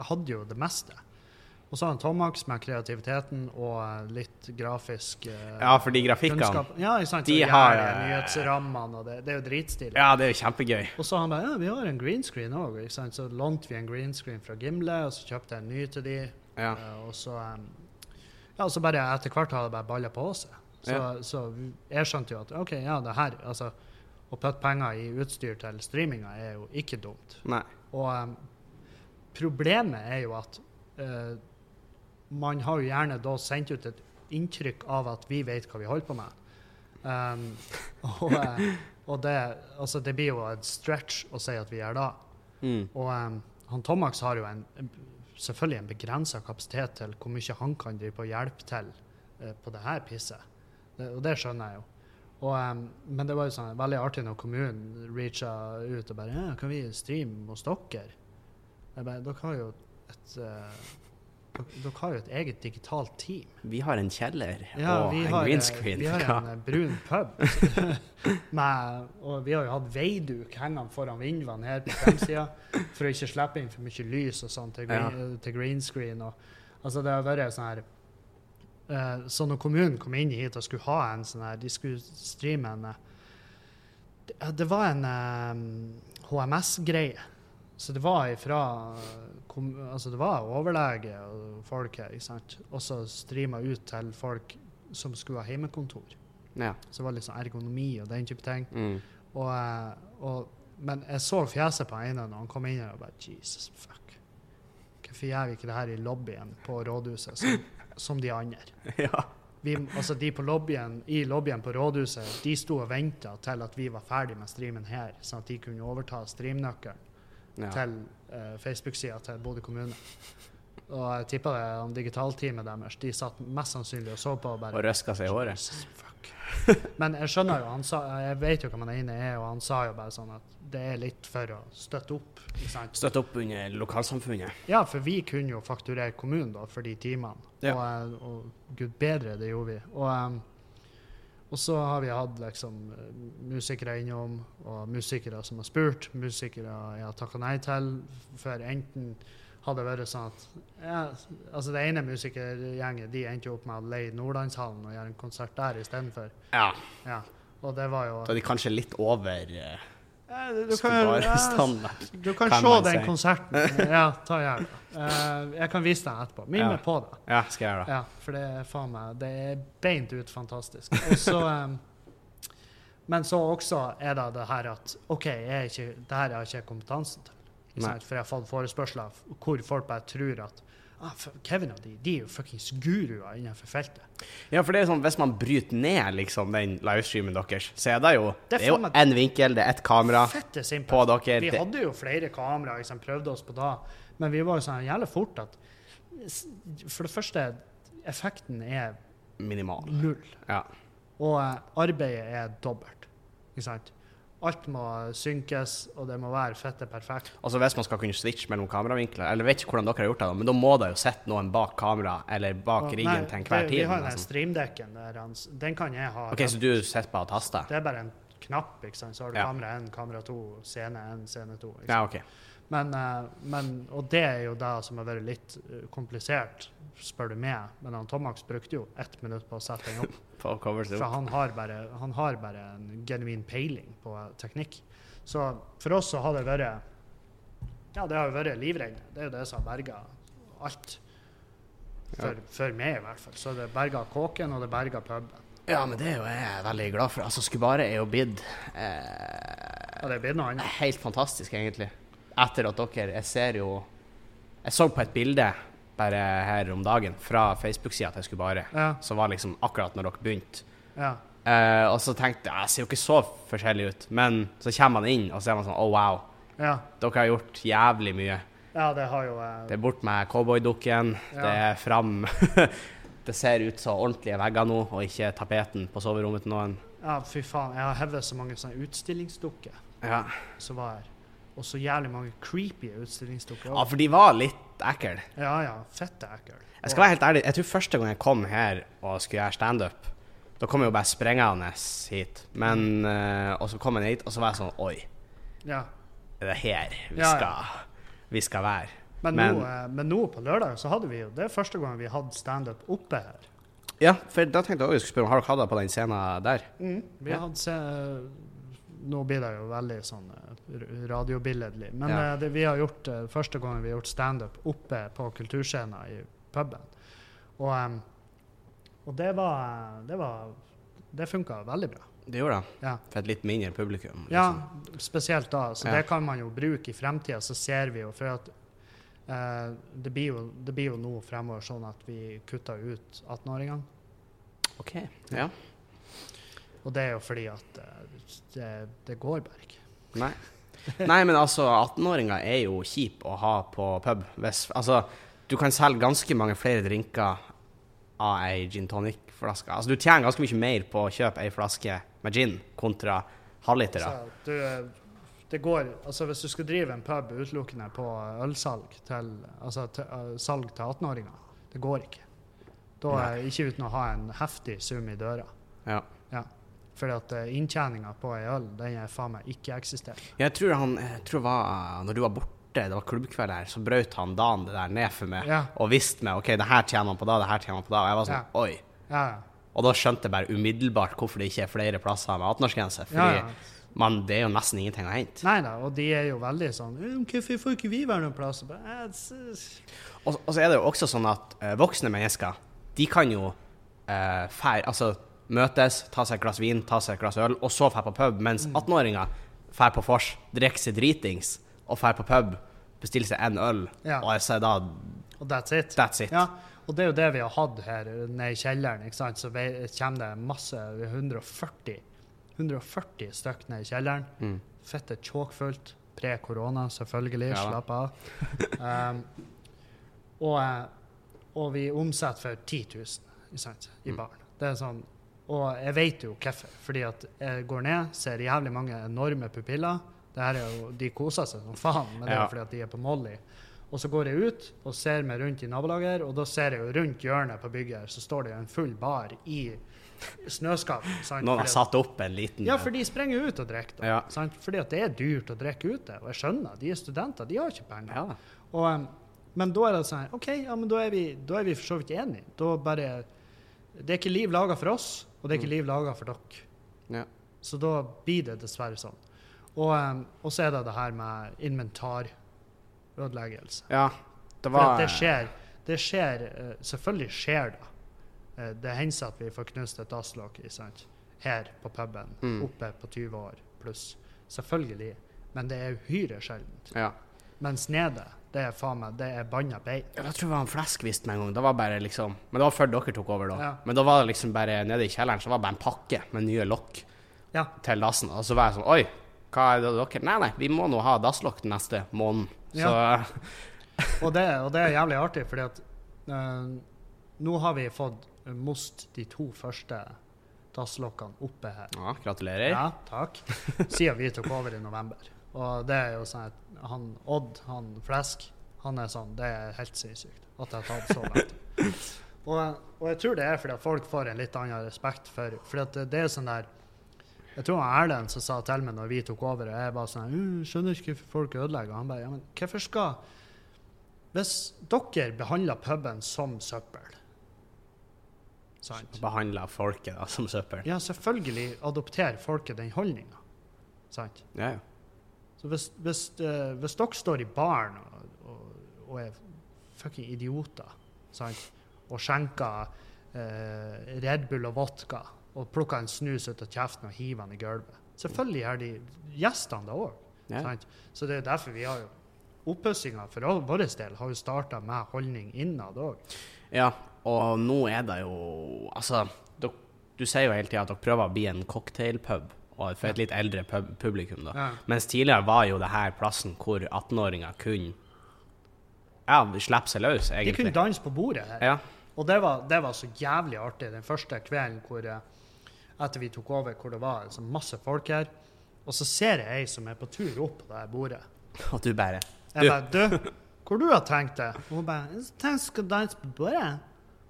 hadde jo det meste. Og så har han Tomax med kreativiteten og eh, litt grafisk uh, Ja, for de grafikkene. Ja, sant? de og har, gjør eh, nyhetsrammene, og det, det er jo dritstilig. Ja, det er jo kjempegøy. Og så han bare ja, vi har en green screen òg. Så lånte vi en green screen fra Gimle, og så kjøpte jeg en ny til de. Ja. Uh, og så um, Ja, så bare etter hvert har det bare balla på seg. Så, Ja. så jeg skjønte jo at OK, ja, det her Altså, å putte penger i utstyr til streaminga er jo ikke dumt. Nei. Og um, problemet er jo at uh, man har jo gjerne da sendt ut et inntrykk av at vi vet hva vi holder på med. Um, [LAUGHS] og eh, og det, altså, det blir jo et stretch å si at vi gjør det. Mm. Og um, han Tomax har jo en, en, selvfølgelig en begrensa kapasitet til hvor mye han kan drive på hjelpe til uh, på det her pisset. Det, og det skjønner jeg jo. Og, um, men det var jo sånn, veldig artig når kommunen reacha ut og bare ja, 'Kan vi streame hos dere?' Jeg bare, Dere har jo et uh, dere har jo et eget digitalt team. Vi har en kjeller Ja, og en har, green eh, screen. Vi har en eh, brun pub. [LAUGHS] med, og vi har jo hatt veiduk hengende foran vinduene her på fremsida for å ikke slippe inn for mye lys og sånn til, green, til green screen. Og, altså det har vært sånn her eh, Så når kommunen kom inn hit og skulle ha en sånn her De skulle streame en det, det var en eh, HMS-greie. Så det var ifra kom, Altså det var overlege og folk her, ikke sant. Og så streama ut til folk som skulle ha hjemmekontor. Ja. Så det var litt sånn ergonomi og den type ting. Mm. Og, eh, og, men jeg så fjeset på ene når han kom inn her og bare Jesus, fuck. Hvorfor gjør vi ikke det her i lobbyen på rådhuset som, som de andre? [LAUGHS] ja. Vi, altså de på lobbyen, I lobbyen på rådhuset de sto og venta til at vi var ferdig med streamen her, sånn at de kunne overta streamnøkkelen ja. til uh, Facebook-sida til Bodø kommune. Og jeg tipper det om digitalteamet deres. De satt mest sannsynlig og så på og bare Og røska seg i håret. Fuck. Men jeg skjønner jo, han sa, jeg vet jo hva man ene er, og han sa jo bare sånn at det er litt for å støtte opp. sant? Støtte opp under lokalsamfunnet. Ja, for vi kunne jo fakturere kommunen da for de timene. Ja. Og, eh, og gud bedre, det gjorde vi. Og, em, og så har vi hatt liksom musikere innom, og musikere som har spurt, musikere jeg har takka nei til, for enten hadde det vært sånn at ja, altså Det ene musikergjengen de endte jo opp med å leie Nordlandshallen og gjøre en konsert der istedenfor. Ja. Ja. Og det var jo Da er de kanskje litt over uh, du, kan, du kan, kan se den konserten. [LAUGHS] Ja, ta gjerne. Uh, jeg kan vise deg etterpå. Minn Ja. på det. Ja, skal jeg gjøre det. Ja, for det er faen meg Det er beint ut fantastisk. Også, [LAUGHS] Men så også er det det her at OK, jeg ikke, det her har jeg ikke kompetansen til. For jeg har fått forespørsler hvor folk bare tror at ah, Kevin og de, de er jo fuckings guruer innenfor feltet. Ja, for det er sånn, Hvis man bryter ned liksom, den livestreamen deres, så er det jo Det er Det er jo én vinkel, det er ett kamera på dere. Vi hadde jo flere kameraer, liksom, prøvde oss på da, men vi var jo sånn jævlig fort at For det første, effekten er minimal. null. Ja. Og eh, arbeidet er dobbelt. Ikke sant? Alt må synkes, og det må være fette perfekt. Altså Hvis man skal kunne switche mellom kameravinkler Eller vet ikke hvordan dere har gjort det, men da må det jo sitte noen bak kamera eller bak riggen nei, til enhver tid. Vi har den streamdekken der. Den kan jeg ha. OK, så du sitter bare og taster? Det er bare en knapp, ikke sant? så har du Ja. kamera 1, kamera 2, scene 1, scene 2. Ikke sant? Ja, OK. Men, eh, men, og det er jo det som har vært litt eh, komplisert, spør du meg. Men han Tomax brukte jo ett minutt på å sette den opp. [LAUGHS] For han har bare, han har bare en genuin peiling på eh, teknikk. Så for oss så har det vært Ja, det har jo vært livredning. Det er jo det som har berga alt. For, for meg, i hvert fall. Så det berga kåken, og det berga puben. Ja, men det er jo jeg veldig glad for. Altså, Skubare er jo blitt eh, Ja, det noe annet. helt fantastisk, egentlig. Etter at dere Jeg ser jo Jeg så på et bilde bare her om dagen fra Facebook-sida til bare, Ja, som var liksom akkurat når dere begynte. ja. Uh, og så tenkte jeg jeg ser jo ikke så forskjellig ut, men så kommer man inn, og så er man sånn Oh, wow. ja. Dere har gjort jævlig mye. ja det har jo uh... Det er bort med cowboydukken, Ja. det er fram [LAUGHS] Det ser ut som ordentlige vegger nå, og ikke tapeten på soverommet til noen. Ja, fy faen. Jeg har hevet så mange sånne utstillingsdukker Ja. som var her. Og så jævlig mange creepy utstillingsdukker. ja, for de var litt ekle. Ja, ja. Fette ekkel. Jeg skal være helt ærlig, jeg tror første gang jeg kom her og skulle gjøre standup, da kom jeg jo bare sprengende hit. Men eh, Og så kom jeg hit, og så var jeg sånn Oi, Ja. er det her vi, Ja, ja. skal, vi skal være? Men, Men- nå, eh, men nå på lørdag så hadde vi jo Det er første gang vi hadde standup oppe her. Ja, for da tenkte jeg også jeg skulle spørre om Har dere hatt det på den scenen der? Vi Ja. hadde Nå blir det jo veldig sånn eh, radiobilledlig. Men Ja. eh, det, vi har gjort eh, første gangen vi har gjort standup oppe på kulturscenen i puben. Og, og det var Det, var, det funka veldig bra. Det gjorde det. Ja. For et litt mindre publikum. Ja, liksom. spesielt da. Så Ja. det kan man jo bruke i fremtida. Så ser vi jo For at eh, det, blir jo, det blir jo nå fremover sånn at vi kutter ut 18-åringene. OK. Ja. Og det er jo fordi at eh, det, det går bare ikke. Nei. Nei, men altså, 18-åringer er jo kjip å ha på pub. Hvis, altså, du kan selge ganske mange flere drinker av ei gin tonic-flaske. Altså, du tjener ganske mye mer på å kjøpe ei flaske med gin kontra halvliter. Altså, du, det går, altså Hvis du skal drive en pub utelukkende på ølsalg til, altså til, eh, salg til 18-åringer, Det går ikke. Da er Ikke uten å ha en heftig sum i døra. Ja. Fordi at uh, inntjeninga på ei øl, den er faen meg ikke-eksisterende. Jeg tror han jeg tror var, Når du var borte, det var klubbkveld her, så brøt han dagen det der ned for meg Ja. og visste meg OK, det her tjener han på da, det her tjener han på da. Og jeg var sånn Ja. Oi. Ja. Og da skjønte jeg bare umiddelbart hvorfor det ikke er flere plasser med 18-årsgrense. ja, Fordi man, det er jo nesten ingenting å hente. Nei da, og de er jo veldig sånn «Eh, Hvorfor får ikke vi være noen plass? «Eh, og så er det jo også sånn at uh, voksne mennesker, de kan jo uh, fær, altså, møtes, ta seg et glass vin, ta seg et glass øl, og så drar på pub. Mens Mm. 18-åringer drar på vors, drikker seg dritings og drar på pub, bestiller seg en øl, Ja. og så er da Og that's it. That's it. Ja, og det er jo det vi har hatt her nede i kjelleren. ikke sant? Så kommer det masse 140 140 stykk ned i kjelleren. Mm. Fettet tjåkfullt. Pre-korona, selvfølgelig. Ja. Slapp av. Um, [LAUGHS] og, eh, og vi omsetter for 10 000 ikke sant? i Mm. baren. Det er sånn, og jeg vet jo hvorfor. Fordi at jeg går ned, ser jævlig mange enorme pupiller. Det her er jo, de koser seg som faen, men det er jo fordi at de er på Molly. Og så går jeg ut og ser meg rundt i nabolaget, og da ser jeg jo rundt hjørnet på bygget her, så står det jo en full bar i snøskap. sant? Noen har satt opp en liten ja, for de sprenger ut og drikker. Ja. Fordi at det er dyrt å drikke ute. Og jeg skjønner, de er studenter, de har ikke penger. Ja. Og, um, men da er det sånn OK, ja, men da er vi, da er vi for så vidt enige. Da bare Det er ikke liv laga for oss, og det er ikke liv laga for dere. Mm. Ja. Så da blir det dessverre sånn. Og, um, og så er det det her med inventarødeleggelse. ja. Det For var at det skjer. Det skjer eh, Selvfølgelig skjer det. Eh, det hender at vi får knust et dasslokk her på puben, Mm. oppe på 20 år pluss. Selvfølgelig. Men det er uhyre sjeldent. Ja. Mens nede, det er faen meg, det er banna bein. Ja, Jeg tror det var en fleskvist med en gang. Det var bare liksom Men det var før dere tok over, da. Ja. Men da var det liksom bare nede i kjelleren så var det bare en pakke med nye lokk Ja. til dassen. Og så var jeg sånn Oi, hva er det dere Nei, nei, vi må nå ha dasslokk den neste måneden. Så [LAUGHS] Og det, og det er jævlig artig, fordi at øh, nå har vi fått most de to første dasslokkene oppe her. ja, gratulerer. Ja, takk. Siden vi tok over i november. Og det er jo sånn at han Odd, han Flesk, han er sånn Det er helt sinnssykt at jeg har tatt så lang. [LAUGHS] Og, og jeg tror det er fordi at folk får en litt annen respekt for For at det, det er sånn der Jeg tror han Erlend som sa til meg når vi tok over, og jeg bare sånn «Uh, Skjønner ikke hvorfor folk ødelegger. Og han bare Ja, men hvorfor skal Hvis dere behandler puben som søppel Sant? Behandler folket da, som søppel. Ja, selvfølgelig adopterer folket den holdninga. Sant? Ja, ja. Så hvis, hvis, uh, hvis dere står i baren og, og, og er fucking idioter sant? og skjenker uh, Red Bull og vodka og plukker en snus ut av kjeften og hiver den i gulvet Selvfølgelig er de gjestene det òg. Ja. Så det er derfor vi har Oppussinga for vår del har jo starta med holdning innad òg. ja, og nå er det jo Altså, dere, du sier jo hele tida at dere prøver å bli en cocktailpub og for et litt eldre pub publikum, da. Ja. Mens tidligere var jo det her plassen hvor 18-åringer kunne ja, slippe seg løs, egentlig. De kunne danse på bordet her. Ja. Og det var, det var så jævlig artig den første kvelden hvor, eh, etter vi tok over, hvor det var altså, masse folk her. Og så ser jeg ei som er på tur opp på det her bordet. [LAUGHS] Og du bare Jeg bare Du, hvor du har tenkt det? Og hun bare «Jeg tenkte jeg skulle danse på bordet.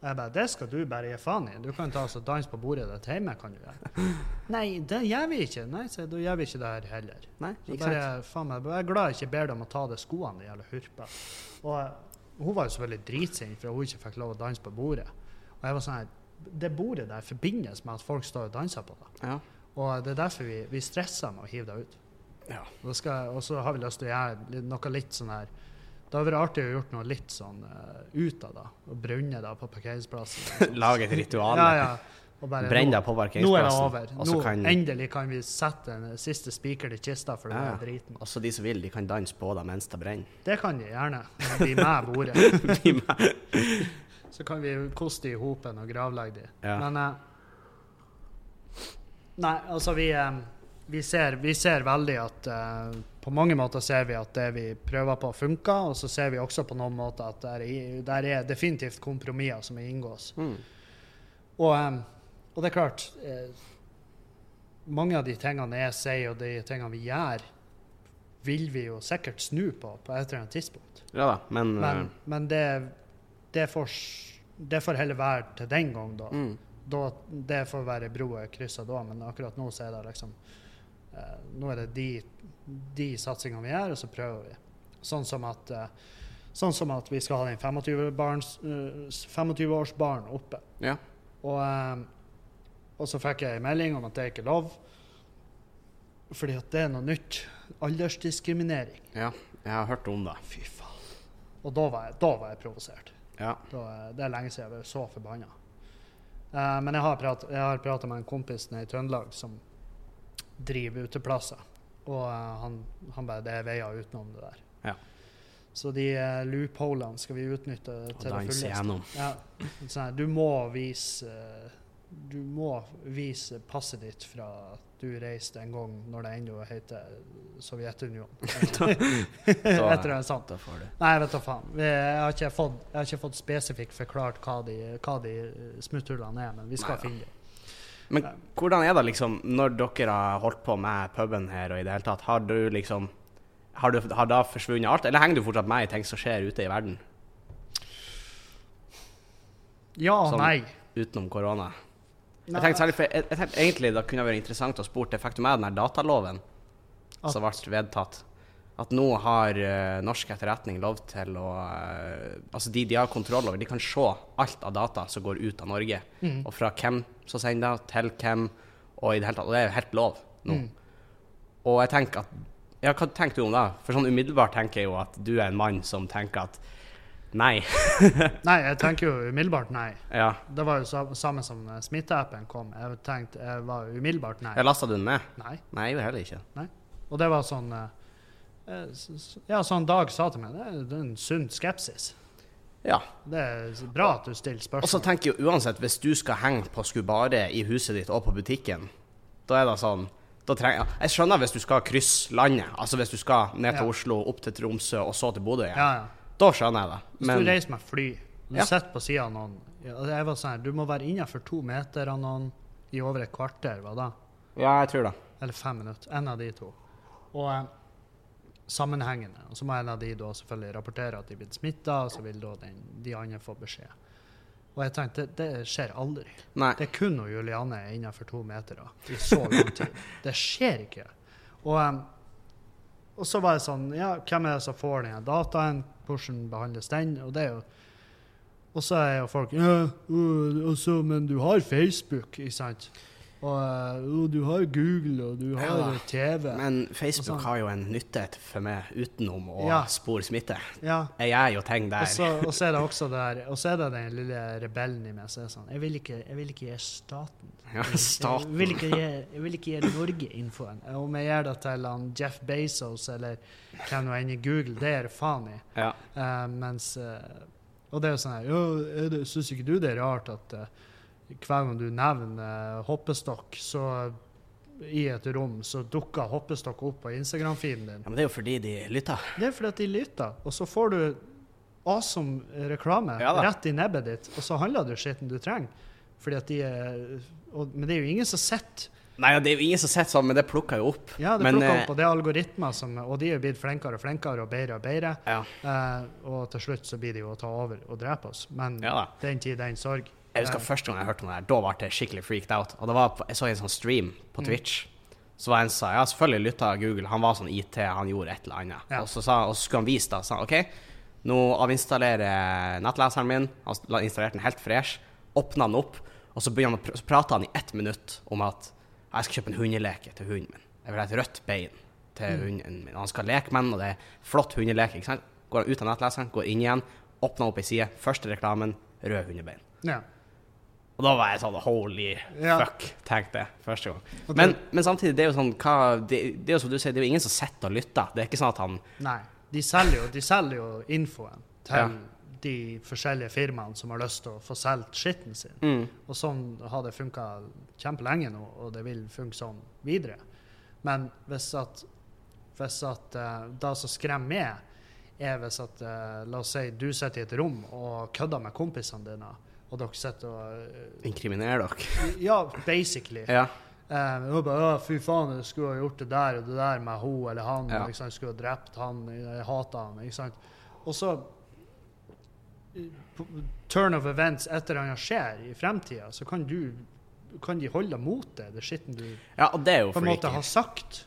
Jeg bare Det skal du bare gi faen i. Du kan ta og danse på bordet ditt hjemme, kan du gjøre. [LAUGHS] Nei, det gjør vi ikke. Nei, så da gjør vi ikke det her heller. Nei, Så ikke bare, sant? faen meg, jeg er glad jeg ikke ber dem å ta av skoene, de jævla hurpa. Og hun var jo selvfølgelig dritsint for hun ikke fikk lov å danse på bordet. Og jeg var sånn her, Det bordet der forbindes med at folk står og danser på det. Ja. Og det er derfor vi, vi stresser med å hive det ut. Ja. Og så har vi lyst til å gjøre noe litt sånn her Det hadde vært artig å gjort noe litt sånn uh, ut av det. Og brenne det på parkeringsplassen. [LAUGHS] Lage et ritual. Ja, ja. Brenn deg på Nå er det over. Kan endelig kan vi sette en siste spiker til kista for Ja, den driten. Også de som vil, de kan danse på det mens det brenner. Det kan de gjerne. Bli [LAUGHS] med bordet. [LAUGHS] Så kan vi koste i hopen og gravlegge de. Ja. Men uh, Nei, altså vi, eh, vi, ser, vi ser veldig at eh, På mange måter ser vi at det vi prøver på, funker. Og så ser vi også på noen måter at der er, der er definitivt kompromisser som inngås. Mm. Og, eh, og det er klart eh, Mange av de tingene jeg sier, og de tingene vi gjør, vil vi jo sikkert snu på på et eller annet tidspunkt. Ja da, men, Men, eh, men det det får, det får heller være til den gang, da. Mm. da det får være broa kryssa da, men akkurat nå så er det liksom eh, Nå er det de, de satsingene vi gjør, og så prøver vi. Sånn som at eh, Sånn som at vi skal ha den 25-årsbaren oppe. Ja. Og, eh, og så fikk jeg en melding om at det er ikke lov, fordi at det er noe nytt. Aldersdiskriminering. ja. Jeg har hørt om det. Fy faen. Og da var jeg, da var jeg provosert. Ja. Da, det er lenge siden jeg var så forbanna. Uh, men jeg har prat- jeg har prata med en kompis nede i Trøndelag som driver uteplasser. Og eh, han, han bare Det er veier utenom det der. Ja. Så de uh, loopholene skal vi utnytte til det fulleste. Ja, sånn du må vise eh, Du må vise passet ditt fra at du reiste en gang når det ennå heter Sovjetunionen. [LAUGHS] Det sant. Da får du. Nei, vet du faen. Jeg har fått, jeg har ikke fått spesifikt forklart hva de, hva de eh, smutthullene er, men vi skal Nei, finne dem. Men hvordan er det liksom, når dere har holdt på med puben her og i det hele tatt, har du liksom Har, du, har da forsvunnet alt, eller henger du fortsatt med i ting som skjer ute i verden, Ja og Sånn. nei. utenom korona? Jeg tenkte særlig, for jeg, jeg tenkte egentlig det kunne vært interessant å spørre fikk du med den her dataloven At- som ble vedtatt? At nå har uh, norsk etterretning lov til å uh, Altså, de, de har kontroll over De kan se alt av data som går ut av Norge. Mm. Og fra hvem som sender det, til hvem, og i det hele tatt. Og det er jo helt lov nå. Mm. Og jeg tenker at Ja, hva tenker du om det? For sånn umiddelbart tenker jeg jo at du er en mann som tenker at nei. [LAUGHS] Nei, jeg tenker jo umiddelbart nei. ja. Det var jo sa- samme som eh, smitteappen kom. Jeg tenkte jeg var umiddelbart nei. Jeg lasta du den ned? Nei. Nei, jeg gjorde heller ikke. Nei. Og det var sånn s- Ja, sånn Dag sa til meg, det er, en sunn skepsis. Ja. Det er bra at du stiller spørsmål. Og så tenker jeg uansett, hvis du skal henge på Skubare i huset ditt og på butikken, da er det sånn ja, Jeg skjønner hvis du skal krysse landet, altså hvis du skal ned til Ja. Oslo, opp til Tromsø og så til Bodø igjen. Ja, ja. Da skjønner jeg det. Hvis Men du reiser med fly, du sitter på sida av noen Jeg var sånn Du må være innenfor to meter av noen i over et kvarter, hva da? ja, jeg tror det. Eller fem minutter. En av de to. Og eh, sammenhengende. Og så må en av de da selvfølgelig rapportere at de er blitt smitta, og så vil da den, de andre få beskjed. Og jeg tenkte, det, det skjer aldri. Nei. Det er kun når Juliane er innenfor to meter da, i så [LAUGHS] lang tid. Det skjer ikke. Og, og så var det sånn Ja, hvem er det som får den dataen? Hvordan behandles den? Og det er jo Og så er jo folk Ja, uh, og men du har Facebook, ikke sant? Og øh, du har Google, og du har Ja. TV. Men Facebook sånn. har jo en nytte for meg utenom å Ja. spore smitte. ja. Jeg gjør jo ting der. Og så, er det også der Og så er det den lille rebellen i meg som er sånn Jeg vil ikke, jeg vil ikke gi staten [LAUGHS] Ja, Jeg vil ikke gi, jeg vil ikke gi Norge infoen. Om jeg gjør det til han Jeff Bezos eller hvem nå enn i Google, det er det faen i. Ja. Uh, mens uh, Og det er jo sånn her er Syns ikke du det er rart at eh, hver gang du nevner eh, hoppestokk, så i et rom, så dukker hoppestokk opp på Instagram-feeden din? ja, Men det er jo fordi de lytter. Det er fordi at de lytter, og så får du awesome reklame Ja rett i nebbet ditt, og så handler du skitten du trenger. Fordi at de er og, Men det er jo ingen som sitter Nei, det er jo ingen som sitter sånn, men det plukker jo opp. Ja, det Men, plukker eh, opp, og det er algoritmer som Og de er blitt flinkere og flinkere og bedre og bedre. Ja. Eh, og til slutt så blir de jo å ta over og drepe oss. Men Ja den tid, den sorg. Jeg husker første gang jeg hørte om det her, da ble jeg skikkelig freaked out. Og det var på, Jeg så en sånn stream på Mm. Twitch. Så var en sa Ja, selvfølgelig lytta Google. Han var sånn IT, han gjorde et eller annet. Ja. Og, så sa, og så skulle han vise det. Sa han, OK, nå avinstallerer nettleseren min. Han installerte den helt fresh. Åpna den opp, og så han så prata han i ett minutt om at jeg skal kjøpe en hundeleke til hunden min. Jeg vil ha et rødt bein til Mm. hunden min. Han skal leke med den, og det er flott hundeleke. ikke sant? Går han ut av nettleseren, går inn igjen, åpner opp ei side. Første reklamen, rød hundebein. ja. Og da var jeg sånn holy Ja. fuck, tenkte jeg første gang. Men, men samtidig, det er jo sånn hva, det, det er jo som du sier, det er jo ingen som sitter og lytter. Det er ikke sånn at han Nei. De selger jo, de selger jo infoen til Ja. de forskjellige firmaene som har lyst til å få solgt skitten sin. mm. Og sånn har det funka kjempelenge nå, og det vil funke sånn videre. Men hvis at, hvis at eh, det som skremmer meg, er hvis at eh, La oss si du sitter i et rom og kødder med kompisene dine, og dere sitter og eh, inkriminerer dere. [LAUGHS] Ja, basically. Ja. Eh, og bare, fy faen, jeg skulle ha gjort det der og det der med hun eller han. Ja. Jeg skulle ha drept han, jeg hater han. ikke sant? Og så turn of events et eller annet skjer i fremtida, så kan du kan de holde mot det, det skitten du Ja, det på en måte har sagt.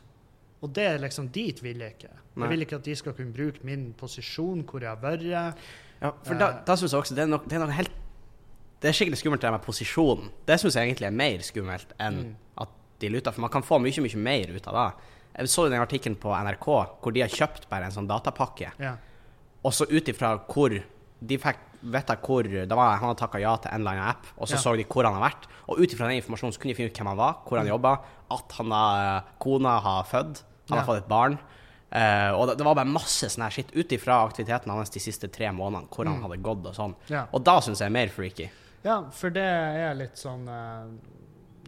Og det er liksom dit vil jeg ikke. Nei. Jeg vil ikke at de skal kunne bruke min posisjon, hvor jeg har vært. Ja, for da, da synes jeg også det er, noe, det er noe helt Det er skikkelig skummelt det med posisjonen. Det syns jeg egentlig er mer skummelt enn Mm. at de luter, for man kan få mye, mye mer ut av det. Jeg så den artikkelen på NRK hvor de har kjøpt bare en sånn datapakke, Ja. og så ut ifra hvor De fikk vite hvor da var, Han hadde takka ja til en eller annen app, og så Ja. så de hvor han har vært. Og ut ifra den informasjonen så kunne de finne ut hvem han var, hvor han jobba, at han da, kona har født, han Ja. har fått et barn. Eh, og det, det var bare masse sånn her skitt ut ifra aktiviteten hans de siste tre månedene, hvor han hadde gått og sånn. Ja. Og da syns jeg er mer freaky. Ja, for det er litt sånn eh,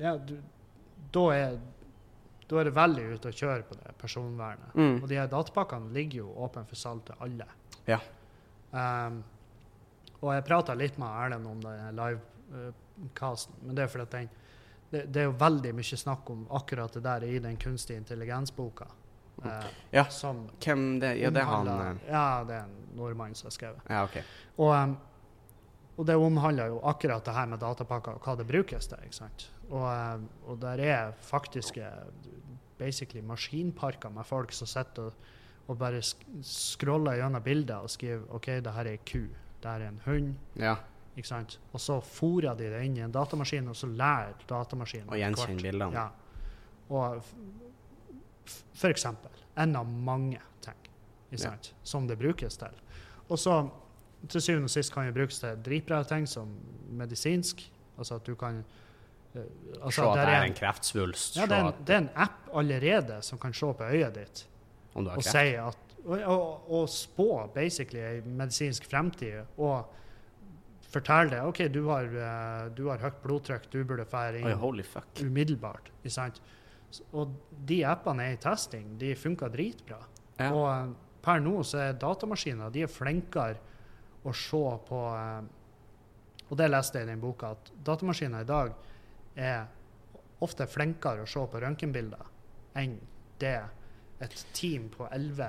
Ja, du, da er da er det veldig ute å kjøre på det personvernet. Mm. Og de her datapakkene ligger jo åpne for salg til alle. Ja. Um, og jeg prata litt med Erlend om den livecasten, men det er fordi at den det, det er jo veldig mye snakk om akkurat det der i den kunstige intelligens-boka. eh, Ja. som Hvem det Ja, det er han eh, Ja, det er en nordmann som har skrevet. Ja, OK. Og, um, og det omhandler jo akkurat det her med datapakker og hva det brukes til. ikke sant? Og, um, og der er faktiske basically maskinparker med folk som sitter og, og bare scroller gjennom bilder og skriver OK, det her er ei ku, det her er en hund. Ja. ikke sant? Og så fôrer de det inn i en datamaskin, og så lærer datamaskinen Og gjenkjenner bildene. Ja. Og for eksempel en av mange ting ikke Ja. sant? som det brukes til. Og så til syvende og sist kan det brukes til dritbra ting som medisinsk. Altså at du kan eh, altså se at det er en kreftsvulst. ja, det, er en, det er en app allerede som kan se på øyet ditt om du har og si at og, og, og spå basically ei medisinsk fremtid og fortelle det. OK, du har, eh, du har høyt blodtrykk, du burde fære inn Oi, umiddelbart. Og de appene er i testing. De funker dritbra. Ja. Og eh, per nå så er datamaskiner de er flinkere å se på eh, Og det leste jeg i den boka, at datamaskiner i dag er ofte flinkere å se på røntgenbilder enn det et team på elleve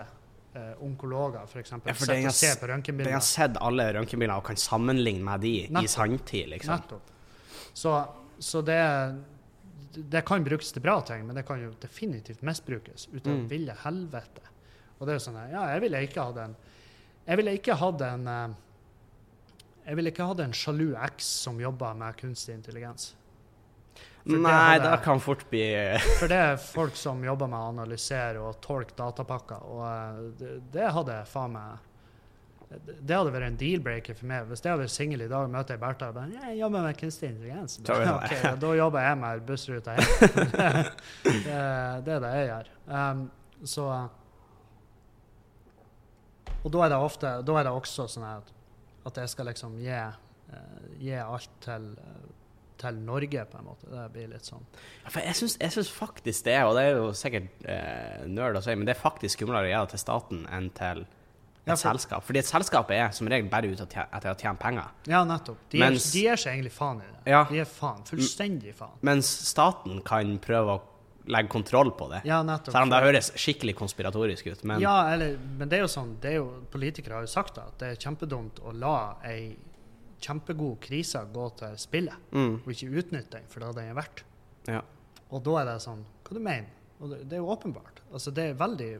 eh, onkologer. Ja, for har og ser på på Den har sett alle røntgenbilder og kan sammenligne med de i Nettopp. sanntid, liksom. Nettopp. Så, så det, det kan brukes til bra ting, men det kan jo definitivt misbrukes ut av Mm. ville helvete. Og det er jo sånn Ja, jeg ville ikke hatt en Jeg ville ikke hatt en eh, Jeg ville ikke hatt en sjalu eks som jobber med kunstig intelligens. For det Nei, hadde- det kan fort bli For det er folk som jobber med å analysere og tolke datapakker, og eh, det, det hadde faen meg det det hadde vært en deal-breaker for meg. Hvis jeg hadde vært singel i dag, møter jeg Bertha og bare 'Jeg jobber med kunstig intelligens'. Så det [LAUGHS] Ok, ja, da jobber jeg med bussruta hjem. [LAUGHS] [LAUGHS] det, det er det jeg gjør. Um, så Og da er det ofte Da er det også sånn at, at jeg skal liksom gi, eh, gi alt til, til Norge, på en måte. Det blir litt sånn. Ja, For jeg syns, faktisk det, og det er jo sikkert eh, nerd å si, men det er faktisk skumlere å gjøre til staten enn til et Ja, for- selskap. Fordi et selskap er som regel bare ute etter å tjene penger. Ja, nettopp. De, Mens- er, de er seg egentlig faen i det. Ja. De er faen. Fullstendig faen. Mens staten kan prøve å legge kontroll på det. Ja, nettopp. Selv om det høres skikkelig konspiratorisk ut. Men ja, eller, men det er jo sånn det er jo, Politikere har jo sagt det, at det er kjempedumt å la ei kjempegod krise gå til spillet, mm, og ikke utnytte den for det den er verdt. ja. Og da er det sånn Hva du mener Og det, det er jo åpenbart. Altså, det er veldig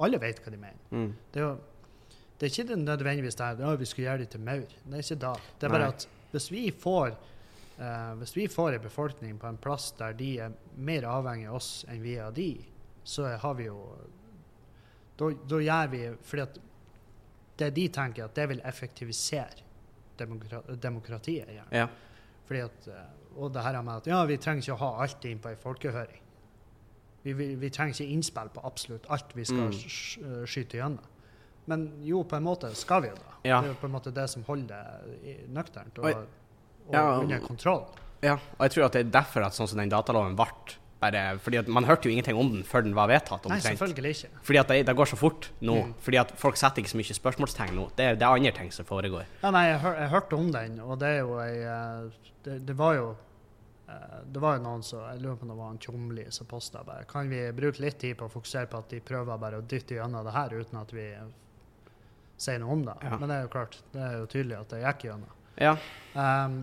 Alle vet hva de mener. Mm. Det er jo det er ikke nødvendigvis det her, vi skulle gjøre det til maur. Det er ikke da. Det er bare Nei. at hvis vi får eh, hvis vi får en befolkning på en plass der de er mer avhengig av oss enn vi er av de, så har vi jo Da, da gjør vi Fordi at det de tenker, at det vil effektivisere demokra demokratiet igjen. ja. Fordi at, eh, og det her med at ja, vi trenger ikke å ha alt inn på ei folkehøring. Vi, vi, vi trenger ikke innspill på absolutt alt vi skal Mm. sk- sk- skyte gjennom. Men jo, på en måte skal vi jo da. Ja. Det er jo på en måte det som holder det nøkternt og, Oi. Og Ja, under kontroll. ja. Og jeg tror at det er derfor at sånn som den dataloven ble bare Fordi at man hørte jo ingenting om den før den var vedtatt. Nei, omtrent. selvfølgelig ikke. Fordi at det, det går så fort nå. Mm. Fordi at folk setter ikke så mye spørsmålstegn nå. Det, det er andre ting som foregår. Ja, nei, jeg, hør, jeg hørte om den, og det er jo ei eh, det, det var jo eh, det var jo noen som Jeg lurer på om det var en Tjomli som posta bare Kan vi bruke litt tid på å fokusere på at de prøver bare å dytte gjennom det her uten at vi sier noe om det. Ja. Men det er jo klart, det er jo tydelig at det gikk gjennom. Ja. Um,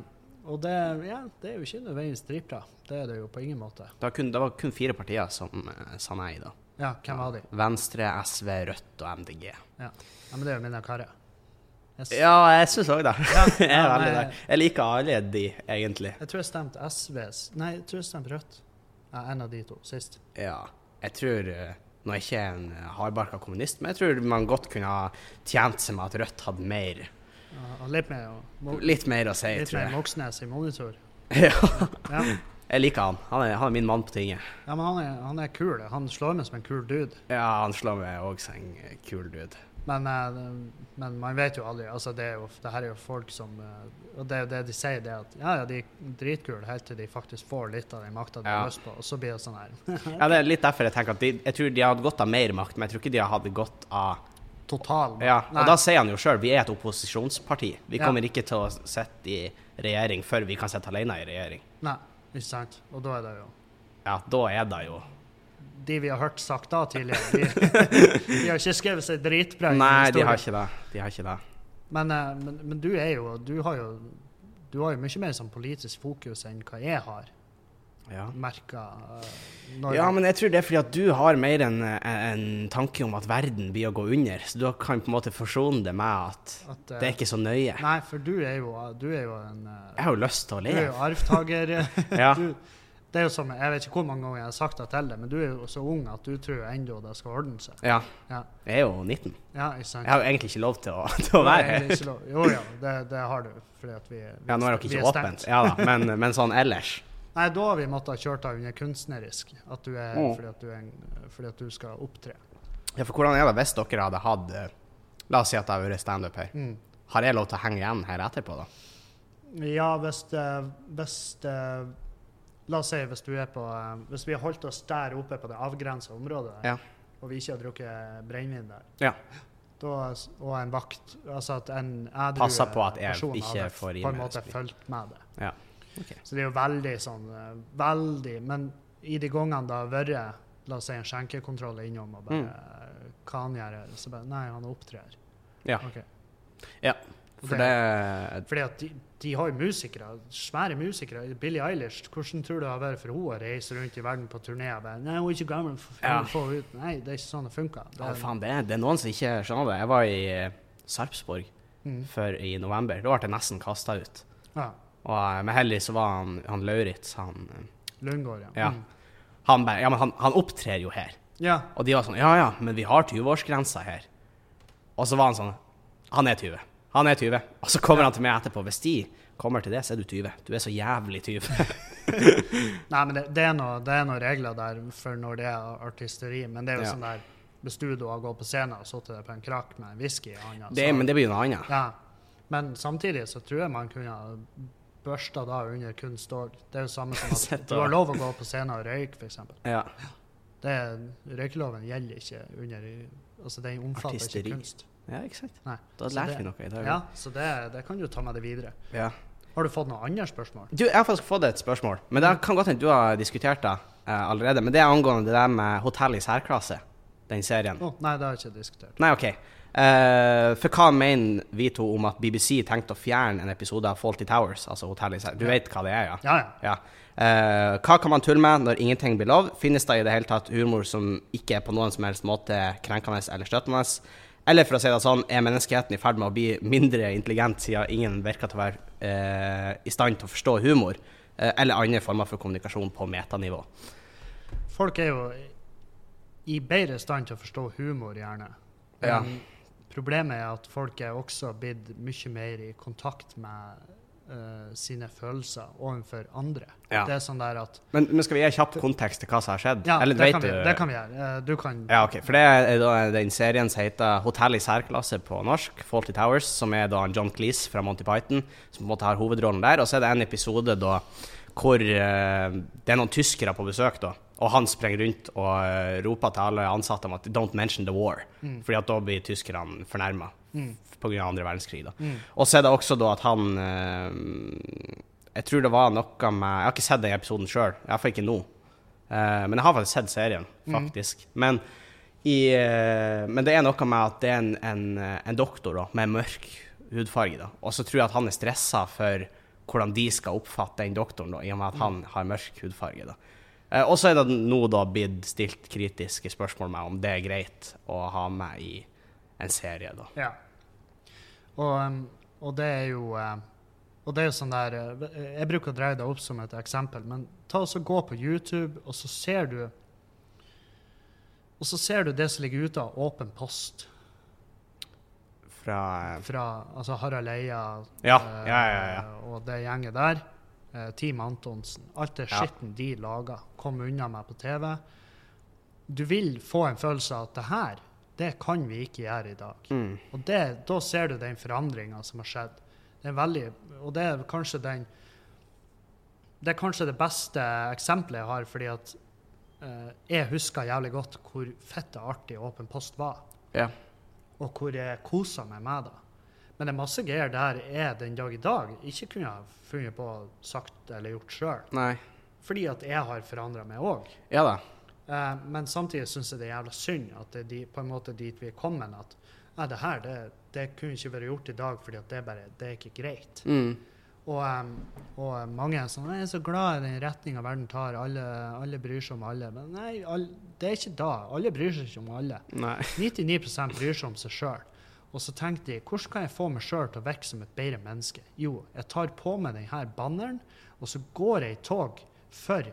og det, ja, det er jo ikke nødvendigvis dritbra. Det er det jo på ingen måte. Det var kun, det var kun fire partier som eh, sa nei, da. Ja, hvem var de? Venstre, SV, Rødt og MDG. Ja, men det er jo mine karer. Ja, jeg syns òg det. Ja, [LAUGHS] jeg er veldig nei, der. Jeg liker alle de, egentlig. jeg tror jeg stemte SVs Nei, jeg tror jeg stemte Rødt. Ja, en av de to sist. Ja. Jeg tror eh, Nå er jeg ikke en eh, hardbarka kommunist, men jeg tror man godt kunne ha tjent seg med at Rødt hadde mer Ja, og litt mer, Mo- Litt mer å si, litt tror mer. Moxnes i monitor. [LAUGHS] Ja. Ja. Jeg liker han. Han er, han er min mann på tinget. ja, men han er, han er kul. Han slår meg som en kul dude. Ja, han slår meg òg som en eh, kul dude. Men, eh, men man vet jo aldri. Altså, det, er jo, det her er jo folk som eh, Og det, er jo det de sier, det at ja, ja, de er dritkule helt til de faktisk får litt av den makta de Ja. har lyst på, og så blir det sånn her Ja, Det er litt derfor jeg tenker at de, jeg tror de hadde godt av mer makt, men jeg tror ikke de hadde godt av total Ja, Nei. og da sier han jo sjøl vi er et opposisjonsparti. Vi Ja. kommer ikke til å sitte i regjering før vi kan sitte alene i regjering. Nei, ikke sant? Og da er det jo Ja, da er det jo De vi har hørt sagt da tidligere, de, [LAUGHS] de har ikke skrevet seg dritbra Nei, de har ikke det. De har ikke det. Men, eh, men, men du er jo Du har jo du har jo mye mer sånn politisk fokus enn hva jeg har Ja. merka. når ja, men jeg tror det er fordi at du har mer en, en tanke om at verden blir å gå under. Så du kan på en måte forsone det med at at, eh, det er ikke så nøye. Nei, for du er jo, du er jo en eh, Jeg har jo lyst til å Du er jo arvtaker. [LAUGHS] Ja. du, det er jo som, Jeg vet ikke hvor mange ganger jeg har sagt det til deg, men du er jo så ung at du tror ennå det skal ordne seg. ja. Ja, Jeg er jo 19. ja ikke sant? Jeg har jo egentlig ikke lov til å, [LAUGHS] til å være her. Jo, ja, det, det har du. Fordi at vi, vi Ja, nå er dere ikke åpent, ja da, men, men sånn ellers. Nei, da har vi måttet ha kjørt deg under kunstnerisk. At du er, Mm. fordi, at du er en, fordi at du skal opptre. Ja, for hvordan er det hvis dere hadde hatt eh, La oss si at det har vært standup her. Mm. Har jeg lov til å henge igjen her etterpå, da? Ja, hvis det, hvis det La oss si hvis du er på eh, Hvis vi har holdt oss der oppe på det avgrensa området, Ja. og vi ikke har drukket brennevin der, Ja. da, og en vakt Altså at en edru jeg person hadde på en måte fulgt med det. Ja. Ok. Så det er jo veldig sånn eh, Veldig Men i de gangene det har vært La oss si en skjenkekontroll innom og bare Mm. Hva han gjør, så bare Nei, han opptrer. Ja. Okay. Ja, For det Fordi at de, de har jo musikere, svære musikere. Billie Eilish, hvordan tror du det har vært for henne å reise rundt i verden på turné bare Nei, hun er ikke gammel, for Ja. få ut. Nei, det er ikke sånn det funker. Det Ja, faen, det, det er noen som ikke skjønner det. Jeg var i eh, Sarpsborg Mm. før i november. Da ble jeg nesten kasta ut. Ja. Og med Men heldigvis så var han, han Lauritz han, Løngård, ja. Ja. Mm. han, bare, ja, men han, han opptrer jo her. ja. Og de var sånn Ja ja, men vi har 20-årsgrensa her. Og så var han sånn Han er 20. Han er 20. Og så kommer han til meg etterpå. Hvis de kommer til det, så er du 20. Du er så jævlig 20. [LAUGHS] Nei, men det, det, er noe, noen regler der for når det er artisteri, men det er jo Ja. sånn der Hvis du da går på scenen og sitter på en krakk med en whisky i hånda Det, men det blir jo noe annet. Ja. Men samtidig så tror jeg man kunne børsta da under kunst òg. Det er jo samme som [LAUGHS] at du har lov å gå på scenen og røyke, f.eks. Ja. Røykeloven gjelder ikke under Altså, den omfatter Artisteri. ikke kunst. ja, eksakt. Nei. Da lærte vi noe i dag. Ja, så det, det kan du ta med deg videre. Ja. Har du fått noen andre spørsmål? Du, jeg har faktisk fått et spørsmål, men det kan godt hende du har diskutert det eh, allerede. Men det er angående det der med hotell i særklasse, den serien. Å, nei, det har jeg ikke diskutert. Nei, OK. Eh, for hva mener vi to om at BBC tenkte å fjerne en episode av Faulty Towers, altså hotellet. Du vet hva det er, ja? Ja, ja. Ja. Uh, hva kan man tulle med når ingenting blir lov? Finnes det i det hele tatt humor som ikke er på noen som helst måte krenkende eller støtende? Eller for å si det sånn, er menneskeheten i ferd med å bli mindre intelligent siden ingen virker til å være uh, i stand til å forstå humor? eller andre former for kommunikasjon på metanivå? Folk er jo i bedre stand til å forstå humor, gjerne. Ja. Problemet er at folk er også blitt mye mer i kontakt med uh, sine følelser overfor andre. Ja. Det er sånn der at Men, men skal vi gi kjapp kontekst til hva som har skjedd? Ja, eller det, kan vi, du det kan vi gjøre. Uh, du kan Ja, ok. For det er da den serien som heter Hotell i særklasse på norsk, Faulty Towers, som er da John Cleese fra Monty Python, som på en måte har hovedrollen der. Og så er det en episode da hvor uh, det er noen tyskere på besøk, da. Og han springer rundt og eh, roper til alle ansatte om at 'don't mention the war'. Mm. Fordi at da blir tyskerne fornærma Mm. pga. andre verdenskrig. Mm. Og så er det også da at han eh, Jeg tror det var noe med Jeg har ikke sett den episoden sjøl, iallfall ikke nå. Eh, men jeg har faktisk sett serien, Mm. Men I, men det er noe med at det er en, en, en doktor da, med mørk hudfarge. da. Og så tror jeg at han er stressa for hvordan de skal oppfatte den doktoren, da, i og med at han har mørk hudfarge. da. Eh, og så er det nå da blitt stilt kritiske spørsmål med om det er greit å ha med i en serie. da. Ja. Og, um, og det er jo eh, Og det er jo sånn der eh, Jeg bruker å dreie det opp som et eksempel, men ta og så gå på YouTube, og så ser du Og så ser du det som ligger ute av åpen post Fra fra altså Harald Eia Ja, ja, ja, ja. og det gjenget der. Eh, Team Antonsen. Alt det Ja. skitten de lager. Kom unna meg på TV. Du vil få en følelse av at det her, det kan vi ikke gjøre i dag. mm, Og det, da ser du den forandringa som har skjedd. Det er veldig, og det er kanskje den Det er kanskje det beste eksempelet jeg har, fordi at eh, jeg husker jævlig godt hvor fette artig Åpen post var. Ja. Og hvor jeg kosa meg med det. Men det er masse greier der jeg den dag i dag ikke kunne ha funnet på sagt eller gjort sjøl. Fordi at jeg har forandra meg òg. Ja da. Eh, men samtidig syns jeg det er jævla synd at det er de, på en måte dit vi er kommet. At nei, det her det, det kunne ikke vært gjort i dag, fordi at det bare det er ikke greit. Mm. Og, og mange er sånn 'Jeg er så glad i den retninga verden tar. Alle, alle bryr seg om alle.' Men nei, all, det er ikke da. Alle bryr seg ikke om alle. Nei. [LAUGHS] 99 bryr seg om seg sjøl. Og så tenkte jeg hvordan kan jeg få meg sjøl til å virke som et bedre menneske? Jo, jeg tar på meg denne banneren, og så går jeg i tog for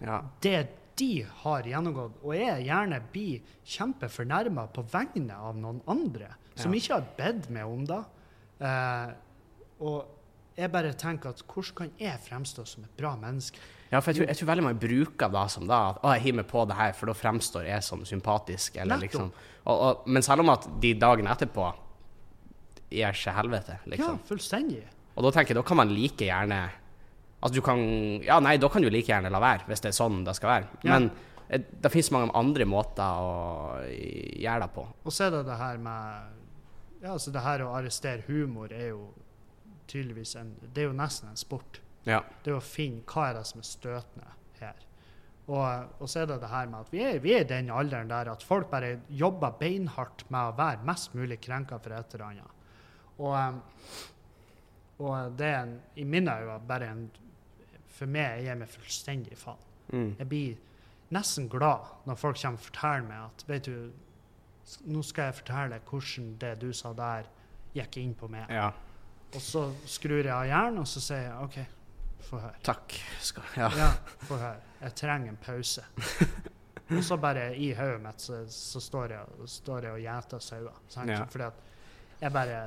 Ja. det de har gjennomgått, og jeg gjerne blir kjempefornærma på vegne av noen andre som Ja. ikke har bedt meg om det. Eh, og jeg bare tenker at hvordan kan jeg fremstå som et bra menneske? Ja, for jeg tror, jeg tror veldig mange bruker det som da, at å, jeg hiver meg på det her, for da fremstår jeg som sympatisk. Eller liksom. Og, og, men selv om at de dagene etterpå gir seg helvete, liksom. Ja, fullstendig. Og da tenker jeg, da kan man like gjerne Altså du kan Ja, nei, da kan du like gjerne la være, hvis det er sånn det skal være. Ja. Men eh, det finnes mange andre måter å gjøre det på. Og så er det det her med Ja, altså det her å arrestere humor er jo tydeligvis en Det er jo nesten en sport. Ja. Det er å finne hva er det som er støtende her. Og, og så er det det her med at vi er, vi er i den alderen der at folk bare jobber beinhardt med å være mest mulig krenka for et eller annet. Og, og det er en, i mine øyne bare en For meg jeg gir meg fullstendig faen. Mm. Jeg blir nesten glad når folk kommer og forteller meg at vet du, nå skal jeg fortelle hvordan det du sa der, gikk inn på meg. ja. Og så skrur jeg av hjernen, og så sier jeg OK, få høre. Takk. Skal, ja. Ja, få høre. Jeg trenger en pause. Og så bare i hodet mitt så, så står, jeg, står jeg og gjeter sauer. Ja. Fordi at jeg bare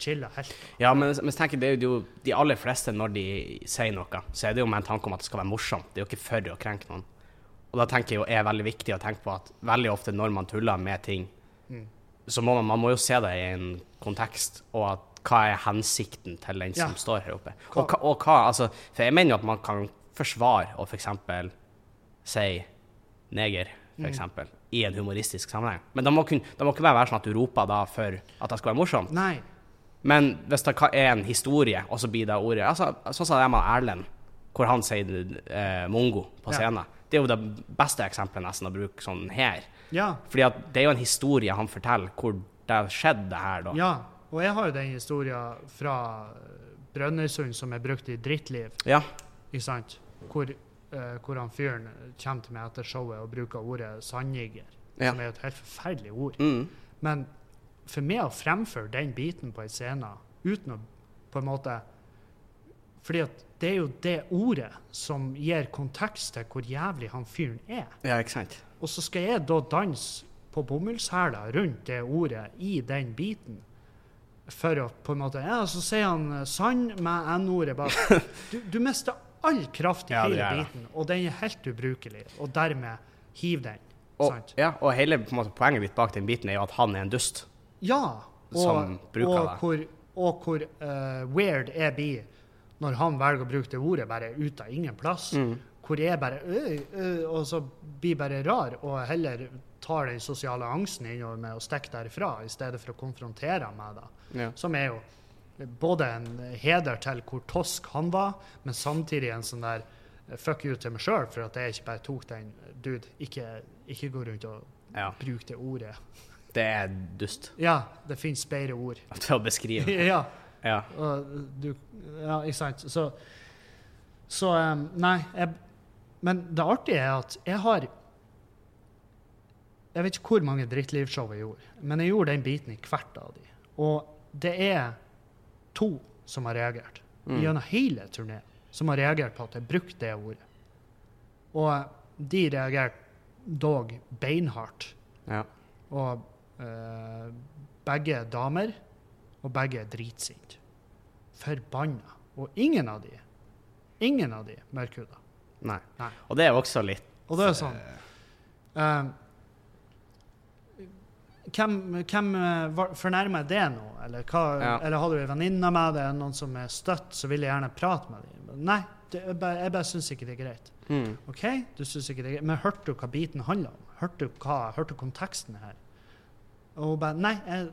chiller helt. Ja, men, men tenker, det er jo de aller fleste når de sier noe, så er det jo med en tanke om at det skal være morsomt. Det er jo ikke for å krenke noen. Og da tenker jeg jo er veldig viktig å tenke på at veldig ofte når man tuller med ting, Mm. så må man, man må jo se det i en kontekst, og at hva er hensikten til den som Ja. står her oppe. Og, hva- og hva, altså, for jeg mener jo at man kan forsvare og for eksempel si neger, for Mm. i en humoristisk sammenheng. Men det må, kun, det må ikke være sånn at du roper da for at det skal være morsomt. Nei. Men hvis det er en historie, og så blir det ordet altså, Sånn som det med Erlend, hvor han sier eh, mongo på Ja. scenen. Det er jo det beste eksempelet nesten å bruke sånn her. Ja. Fordi at det er jo en historie han forteller hvor det skjedde det her, da. ja. Og jeg har jo den historien fra Brønnøysund som er brukt i Drittliv. Ja. Ikke sant? Hvor, uh, hvor han fyren kommer til meg etter showet og bruker ordet sandjigger, Ja. som er et helt forferdelig ord. Mm. Men for meg å fremføre den biten på en scene uten å på en måte Fordi at det er jo det ordet som gir kontekst til hvor jævlig han fyren er. Ja, ikke sant? Og så skal jeg da danse på bomullshæler rundt det ordet i den biten. For å på en måte Ja, så sier han sann sand med n-ordet bak. [LAUGHS] Du, du mister all kraft i Ja, hele biten, og den er helt ubrukelig. Og dermed hiv den. Og, ja, og hele måte, poenget mitt bak den biten er jo at han er en dust. Ja. Og, Som bruker og det. Hvor, og hvor uh, weird jeg blir når han velger å bruke det ordet bare ut av ingen plass. Mm. Hvor jeg bare øy, øy, Og så blir bare rar, og heller tar den sosiale angsten innover meg og stikker derifra, i stedet for å konfrontere meg, da. Ja. Som er jo både en heder til hvor tosk han var, men samtidig en sånn der eh, fuck you til meg sjøl, for at jeg ikke bare tok den Dude, ikke, ikke gå rundt og Ja. bruke det ordet. Det er dust Ja, det fins bedre ord. til å beskrive. [LAUGHS] ja, Ja. og du Ja, ikke sant. Så, så um, Nei. Jeg, men det artige er at jeg har Jeg vet ikke hvor mange drittlivshow jeg gjorde, men jeg gjorde den biten i hvert av de. Og det er to som har reagert Mm. gjennom hele turneen, som har reagert på at jeg brukte det ordet. Og de reagerte dog beinhardt. ja. Og eh, begge er damer, og begge er dritsinte. Forbanna. Og ingen av de, ingen av de mørkhuda. Nei. Nei. Og det er også litt Og det er sånn eh, Hvem, hvem eh, fornærmer det nå? Eller, hva, Ja. eller har du ei venninne med deg, noen som er støtt, så vil jeg gjerne prate med dem. Nei, det, jeg bare, jeg bare syns ikke det er greit. mm. OK, du synes ikke det er greit, men hørte du hva biten handler om? Hørte du hva, hørte du konteksten her? Og hun bare Nei, jeg,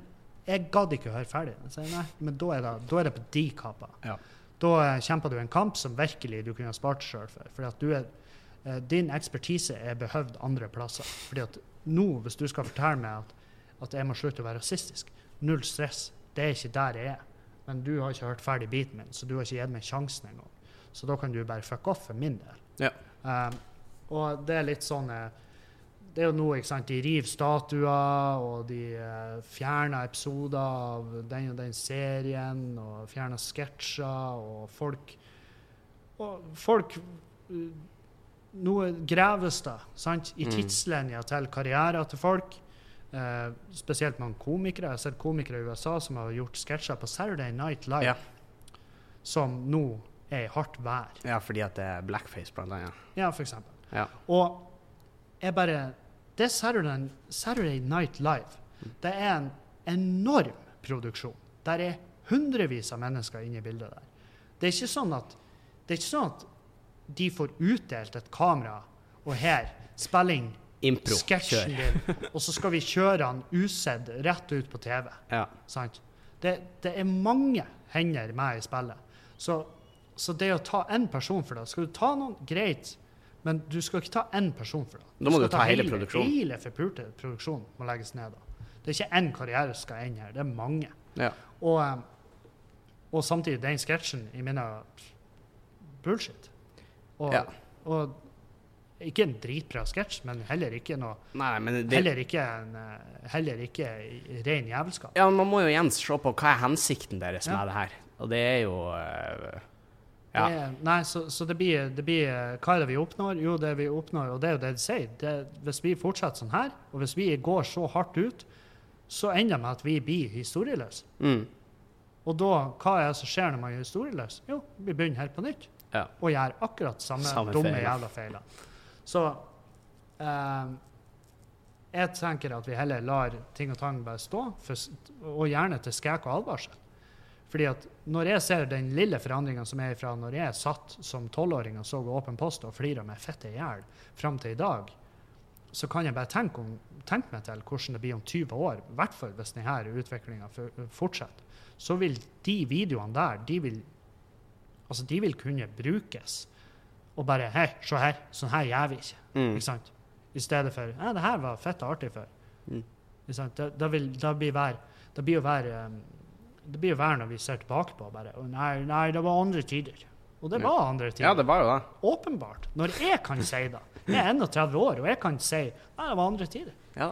jeg gadd ikke å høre ferdig. Jeg sier nei, men da er det, da er det på de kappa. Ja. Da eh, kjemper du en kamp som virkelig du kunne ha spart sjøl for. Fordi at du er, eh, din ekspertise er behøvd andre plasser. Fordi at nå, hvis du skal fortelle meg at, at jeg må slutte å være rasistisk, null stress. Det er ikke der jeg er. Men du har ikke hørt ferdig biten min, så du har ikke gitt meg sjansen engang. Så da kan du bare fuck off for min del. Ja. Um, og det er litt sånn eh, Det er jo nå, ikke sant, de river statuer, og de uh, fjerner episoder av den og den serien, og fjerner sketsjer, og folk Og folk noe Nå graves det sant, i Mm. tidslinja til karrieren til folk. Eh, spesielt mange komikere. Jeg har sett komikere i USA som har gjort sketsjer på Saturday Night Live, Ja. som nå er i hardt vær. ja, fordi at det er blackface, blant annet. Ja, for eksempel. Ja. Og jeg bare Det er Saturday, Saturday Night Live. Det er en enorm produksjon. Der er hundrevis av mennesker inne i bildet der. Det er ikke sånn at, det er ikke sånn at de får utdelt et kamera, og her spiller inn Impro. sketsjen din, og så skal vi kjøre den usedd rett ut på TV. Ja. Sant? Det, det er mange hender med i spillet. Så, så det å ta én person for det Skal du ta noen, greit, men du skal ikke ta én person for det. Da må du ta hele produksjonen. Hele forpulte produksjonen må legges ned. da. Det er ikke én karriere som skal inn her, det er mange. Ja. Og, eh, og samtidig, den sketsjen i mine bullshit. Og, Ja. og ikke en dritbra sketsj, men heller ikke noe Nei, men det, Heller ikke, en, eh, heller ikke ren jævelskap. Ja, man må jo igjen se på hva er hensikten deres Ja. med det her. Og det er jo eh, Ja. Det, nei, så, så det, blir, det blir eh, Hva er det vi oppnår? Jo, det vi oppnår, og det er jo det de sier. Det, hvis vi fortsetter sånn her, og hvis vi går så hardt ut, så ender det med at vi blir historieløse. Mm. Og da, hva er det som skjer når man er historieløs? Jo, vi begynner helt på nytt. Ja. Og gjør akkurat samme, Samme dumme feil. jævla feiler. Så eh, jeg tenker at vi heller lar ting og tang bare stå, for, og gjerne til skrekk og advarsel. Fordi at når jeg ser den lille forandringa som er fra når jeg satt som tolvåring og så Åpen post og flira meg fette i hjel fram til i dag, så kan jeg bare tenke, om, tenke meg til hvordan det blir om 20 år, i hvert fall hvis denne utviklinga fortsetter. Så vil de videoene der, de vil, altså de vil kunne brukes. Og bare Hei, se her, sånn her gjør vi ikke. Mm. Ikke sant? I stedet for Ja, det her var fett og artig før. Mm. Ikke sant? Da, da, vil, da blir vær, det blir jo vær um, det blir jo være når vi ser tilbake på bare og nei, nei, det var andre tider. Og det var andre tider. ja, det var jo det. Åpenbart. Når jeg kan si det. Jeg er 31 år, og jeg kan si nei, det var andre tider. Ja.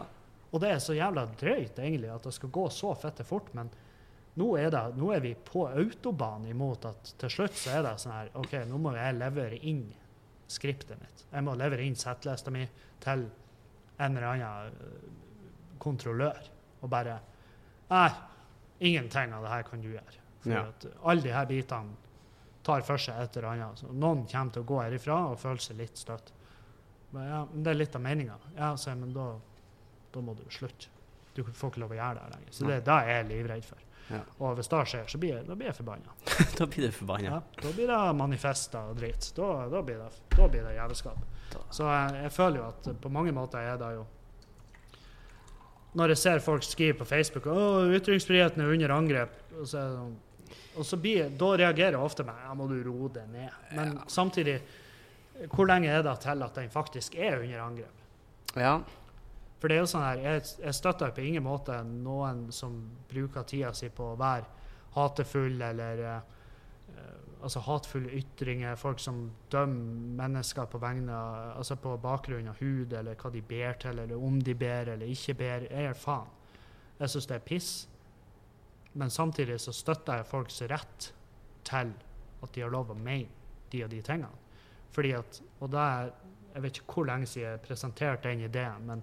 Og det er så jævla drøyt egentlig at det skal gå så fette fort, men nå er, det, nå er vi på autobahn imot at til slutt så er det sånn her OK, nå må jeg levere inn skriptet mitt. Jeg må levere inn settlista mi til en eller annen øh, kontrollør. Og bare Nei, ingenting av det her kan du gjøre. For Ja. at alle de her bitene tar for seg et eller annet. Så noen kommer til å gå herifra og føle seg litt støtt. Men ja, det er litt av meninga. Ja, så, jeg, men da, da må du slutte. Du får ikke lov å gjøre det her lenger. Så det er det jeg er livredd for. Ja. Og hvis det skjer, så blir jeg, da blir jeg forbanna. [LAUGHS] da blir du forbanna. Ja, da blir det manifester og drit. Da, da, blir, det, da blir det jævelskap. Så jeg, jeg føler jo at på mange måter er det jo Når jeg ser folk skrive på Facebook at ytringsfriheten er under angrep, og så, det sånn, og så blir, da reagerer jeg ofte med ja, må du roe deg ned. Men samtidig, hvor lenge er det til at den faktisk er under angrep? Ja. For det er jo sånn her, jeg, jeg støtter på ingen måte noen som bruker tida si på å være hatefull eller eh, altså hatefulle ytringer, folk som dømmer mennesker på vegne altså på bakgrunn av hud, eller hva de ber til, eller om de ber eller ikke ber. Jeg er faen. Jeg syns det er piss. Men samtidig så støtter jeg folks rett til at de har lov å mene de og de tingene. Fordi at, og det er, Jeg vet ikke hvor lenge siden jeg presenterte den ideen, men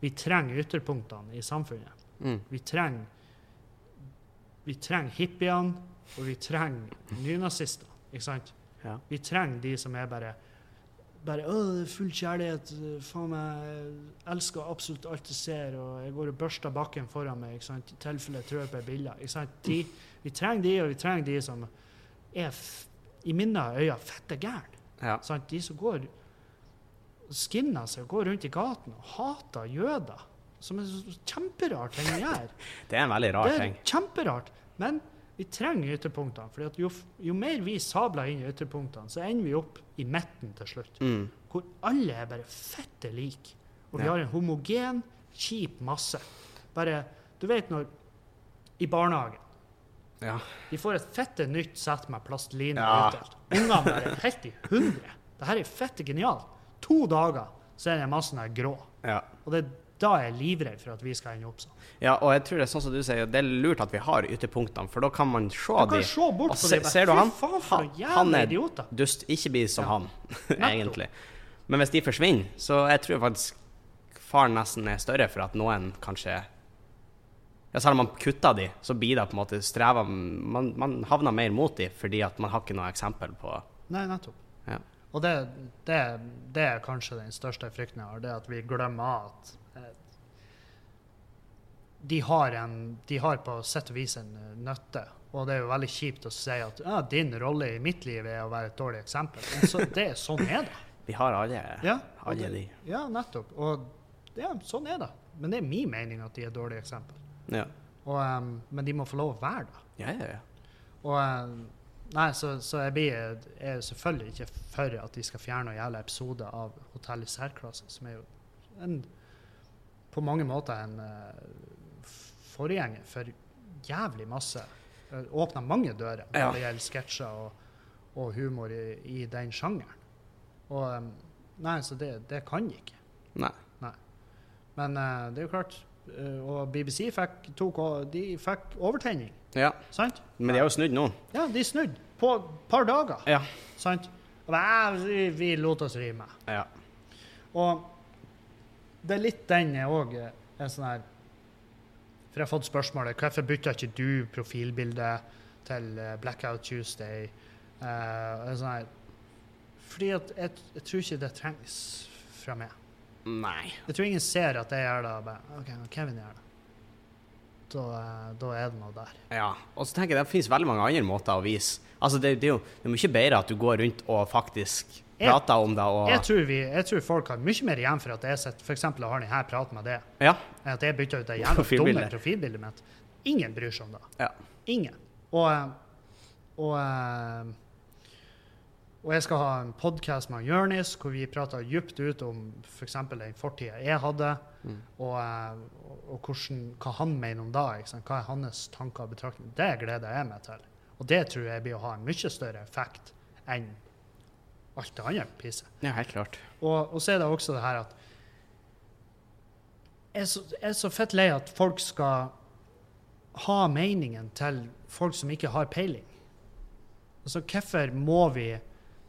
vi trenger ytterpunktene i samfunnet. Mm. Vi trenger vi trenger hippiene, og vi trenger nynazister. Ikke sant? Ja. Vi trenger de som er bare bare, å, full kjærlighet. Faen meg, jeg elsker absolutt alt jeg ser, og jeg går og børster bakken foran meg ikke sant? i tilfelle jeg trør på ei bille. Ikke sant? De, vi trenger de, og vi trenger de som er, i mine øyne, fette gærne. Ja. De som går skinner seg og går rundt i gaten og hater jøder. Som er kjemperart kjemperar ting å gjøre. [LAUGHS] Det er en veldig rar ting. kjemperart. Men vi trenger ytterpunktene. For jo, jo mer vi sabler inn i ytterpunktene, så ender vi opp i midten til slutt. Mm. Hvor alle er bare fette like. Og vi Ja. har en homogen, kjip masse. Bare Du vet når I barnehagen Ja. de får et fette nytt sett med plastelina Ja. utdelt. Ungene bare helt i hundre. Det her er fette genialt. To dager så er den massen her grå. ja. Og det er da jeg er livredd for at vi skal ende opp sånn. Ja, og jeg tror det er sånn som du sier, det er lurt at vi har ytterpunktene, for da kan man se Du kan de. se bort Og på se- det. ser du han? Faen, for Han- han er- idioter. Dust, ikke bli som Ja. han, [LAUGHS] egentlig. Men hvis de forsvinner, så jeg tror faktisk faren nesten er større for at noen kanskje ja, Selv om man kutter de, så blir det på en måte strever Man, man havner mer mot de fordi at man har ikke noe eksempel på Nei, nettopp. Ja. Og det, det, det er kanskje den største frykten jeg har, det at vi glemmer at de har, en, de har på sett og vis en eh, nøtte. Og det er jo veldig kjipt å si at ja, din rolle i mitt liv er å være et dårlig eksempel. Men så, det, sånn er det. [LAUGHS] Vi har alle, Ja, alle de. Ja, nettopp. Og ja, sånn er det. Men det er min mening at de er et dårlig eksempel. Ja. Og, um, men de må få lov å være det. Ja, ja, ja. Og em, Nei, så, så jeg blir er selvfølgelig ikke for at de skal fjerne noen jævla episode av Hotell i særklasse, som er jo en, på mange måter en uh, forgjenger for jævlig masse. Uh, Åpna mange dører når Ja. det gjelder sketsjer og, og humor i, i den sjangeren. Og Nei, så det, det kan de ikke. Nei. Men uh, det er jo klart. Uh, og BBC fikk, tok, de fikk overtenning, Ja. sant? Men de har jo snudd nå. Ja, de snudde på et par dager. Ja. Sant? Og vi, vi lot oss rive med. Ja. Og det er litt den jeg òg er sånn her For jeg har fått spørsmålet hvorfor bytta ikke du profilbildet til eh, Blackout Tuesday? Uh, sånn her, fordi at jeg, jeg tror ikke det trengs fra meg. Nei. Jeg tror ingen ser at jeg gjør det. Bare, OK, Kevin gjør det. Da, eh, da er det noe der. Ja. Og så tenker jeg det finnes veldig mange andre måter å vise Altså, det, det er jo det er mye bedre at du går rundt og faktisk Jeg- prater om det og Jeg tror, vi, jeg tror folk har mye mer igjen for at jeg sitter for og har denne praten med det, Ja. enn at jeg bytter ut det [LAUGHS] jævla dumme Profilbildet. mitt. Ingen bryr seg om det. Ja. Ingen. Og, eh, og, eh, og jeg skal ha en podkast med Jørnis hvor vi prater dypt ut om f.eks. den fortida jeg hadde, Mm. og, eh, og, hvordan, hva han mener om da. Hva er hans tanker og betraktninger? Det gleder jeg meg til. Og det tror jeg blir å ha en mye større effekt enn alt det andre pisset. ja, helt klart. Og, og så er det også det her at jeg er, så, jeg er så fett lei at folk skal ha meningen til folk som ikke har peiling. Altså, hvorfor må vi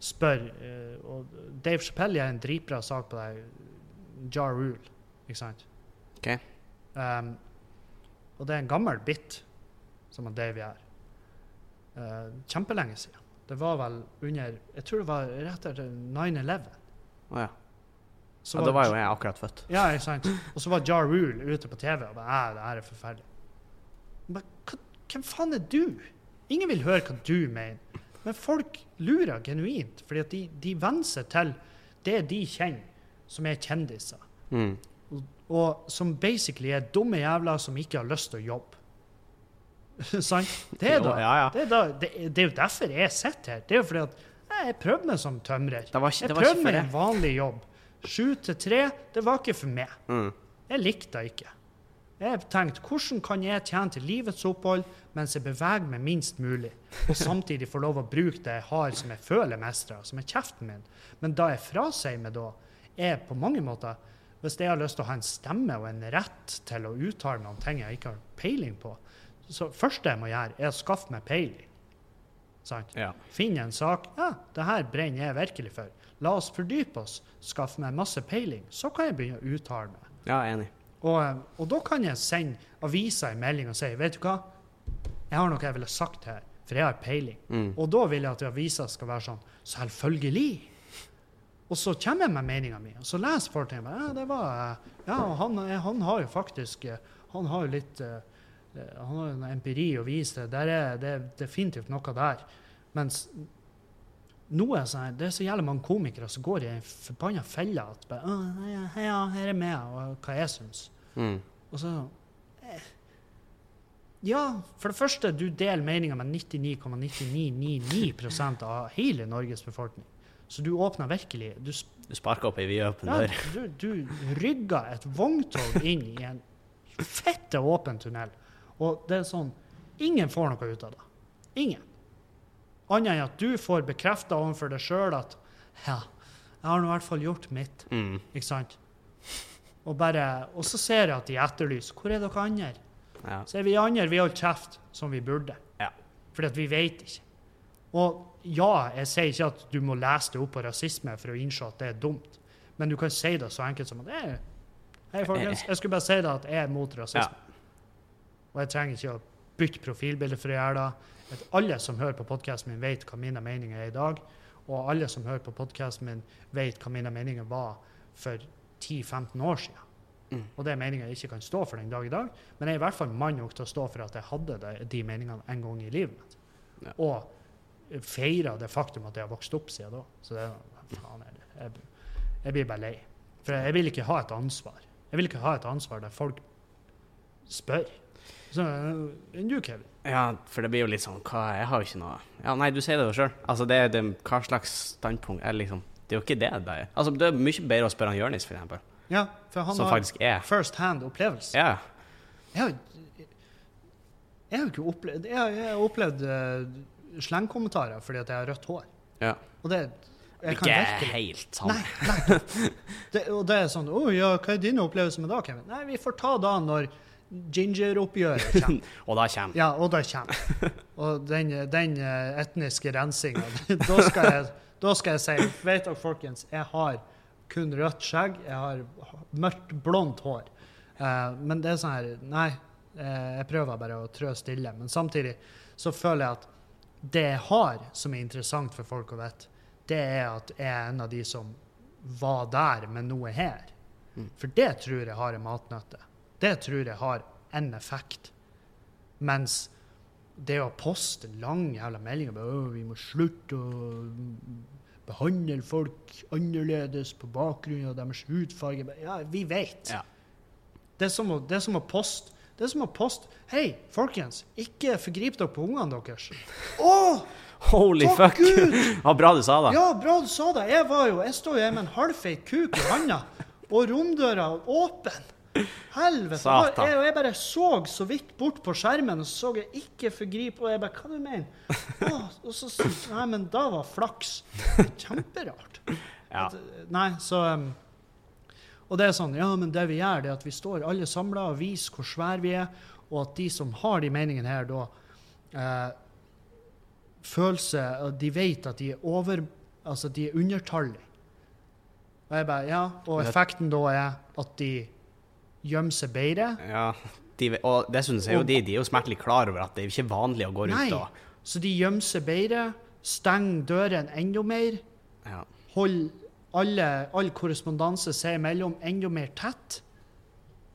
spørre eh, Og Dave Chappelle gjør en dritbra sak på det. Jar Rule, ikke sant? OK. Um, og det er en gammel bit som Dave gjør. Uh, kjempelenge siden. Det var vel under Jeg tror det var rett etter 9-11. Å ja. Så ja. Da var jo jeg akkurat født. Ja, ikke sant? Og så var Ja Rule ute på TV og bare Æ, det her er forferdelig. Men hva, hvem faen er du? Ingen vil høre hva du mener. Men folk lurer genuint, fordi at de, de venner seg til det de kjenner, som er kjendiser. Mm. Og, som basically er dumme jævler som ikke har lyst til å jobbe. [LAUGHS] Sant? Det er Jo, da, ja, ja. det er da det, det er jo derfor jeg sitter her. Det er jo fordi at jeg prøvde meg som tømrer. Det var ikke, Jeg det var ikke prøvde meg en vanlig jobb. Sju til tre, det var ikke for meg. Mm. Jeg likte det ikke. Jeg tenkte hvordan kan jeg tjene til livets opphold mens jeg beveger meg minst mulig, og [LAUGHS] samtidig få lov å bruke det jeg har som jeg føler mestrer, som er kjeften min. Men da jeg frasier meg da, er på mange måter Hvis jeg har lyst til å ha en stemme og en rett til å uttale meg om ting jeg ikke har peiling på, så første jeg må gjøre, er å skaffe meg peiling. Sant? Ja. Finne en sak. Ja, det her brenner jeg virkelig for. La oss fordype oss, skaffe meg masse peiling. Så kan jeg begynne å uttale meg. ja, enig. Og, eh, og da kan jeg sende avisa en melding og si vet du hva, jeg har noe jeg ville sagt her, for jeg har peiling. Mm. Og da vil jeg at avisa skal være sånn selvfølgelig. Og så kommer jeg med meninga mi, og så leser folk ting. Ja, det var, ja, han, han har jo faktisk eh, Han har jo litt eh, eh, Han har jo en empiri å vise til. Er, det er definitivt noe der. Mens noe sånn, det er så jævlig mange komikere som går i en forbanna felle at bare, «Å, ja, ja, her er meg, og hva jeg syns. Mm. Og så eh, Ja, for det første, du deler meninga med 99,9999% av hele Norges befolkning. Så du åpner virkelig Du, Du sparker opp ei vidåpen ja, dør. du, du rygger et vogntog inn i en fette åpen tunnel. Og det er sånn Ingen får noe ut av det. Ingen. Annet enn at du får bekrefta overfor deg sjøl at ja, jeg har nå i hvert fall gjort mitt. Mm. Ikke sant? Og, bare, og så ser jeg at de etterlyser hvor er dere andre. Ja. Så er vi andre vi holder kjeft som vi burde. Ja. Fordi at vi vet ikke. Og ja, jeg sier ikke at du må lese det opp på rasisme for å innse at det er dumt. Men du kan si det så enkelt som at Hei, Hei, folkens. Jeg skulle bare si det at jeg er mot rasisme. Og jeg trenger ikke å bytte profilbilde for å gjøre det. At alle som hører på podkasten min, vet hva mine meninger er i dag. Og alle som hører på podkasten min, vet hva mine meninger var for 10-15 år siden. Mm. Og det er meninger jeg ikke kan stå for den dag i dag. Men jeg er i hvert fall mann nok til å stå for at jeg hadde det, de meningene en gang i livet mitt. Ja. Og feira det faktum at jeg har vokst opp siden da. Så det er faen, jeg, jeg, jeg blir bare lei. For jeg vil ikke ha et ansvar. Jeg vil ikke ha et ansvar der folk spør. Så, enn du, Kevin? ja, for det blir jo litt sånn hva, Jeg har jo ikke noe Ja, nei, du sier det jo sjøl. Altså, det er det, hva slags standpunkt er liksom Det er jo ikke det det er. Altså, det er mye bedre å spørre han Jonis, for eksempel. Ja, for han Som har faktisk er first hand opplevelse. Ja. Jeg har, jeg har jo ikke opplevd Jeg har, jeg har opplevd uh, slengkommentarer fordi at jeg har rødt hår. ja. Og det Ikke helt sant. Nei, nei. Det, og det er sånn oh, ja, hva er dine opplevelser med det, Kevin? Nei, vi får ta da når ginger-oppgjøret kommer. [LAUGHS] Og da kommer Ja, og da kommer. Og den, den eh, etniske rensinga, [LAUGHS] da skal jeg da skal jeg si Vet dere, folkens, jeg har kun rødt skjegg. Jeg har mørkt, blondt hår. Uh, men det er sånn her Nei, eh, jeg prøver bare å trø stille. Men samtidig så føler jeg at det jeg har som er interessant for folk å vite, det er at jeg er en av de som var der, men nå er her. Mm. For det tror jeg har en matnytte. Det tror jeg har en effekt. Mens det å poste lang jævla meldinger om «Å, vi må slutte å behandle folk annerledes på bakgrunn av deres hudfarge Ja, vi vet. Ja. Det, er som å, det er som å poste det er som å poste Hei, folkens, ikke forgrip dere på ungene deres. [LAUGHS] Å! Holy fuck! Gud! [LAUGHS] Ja, bra du sa det. Ja, bra du sa det. Jeg var jo, jeg står jo her med en halvfeit kuk i handa, og romdøra åpen. Helvete. Satan. Jeg, jeg bare så så vidt bort på skjermen, og så jeg ikke forgrip, og jeg bare Hva du mener [LAUGHS] Å, og så Nei, men da var flaks. Kjemperart. Ja. At, nei, så um, Og det er sånn, ja, men det vi gjør, det er at vi står alle samla og viser hvor svære vi er, og at de som har de meningene her, da eh, føler seg De vet at de er over Altså, de er undertallige. Og jeg bare, ja, og effekten da er at de gjemmer seg bedre. ja. De, og dessuten synes er jo de, de er jo smertelig klar over at det er ikke vanlig å gå rundt Nei, og så de gjemmer seg bedre, stenger døren enda mer, ja. holder alle, all korrespondanse seg imellom enda mer tett,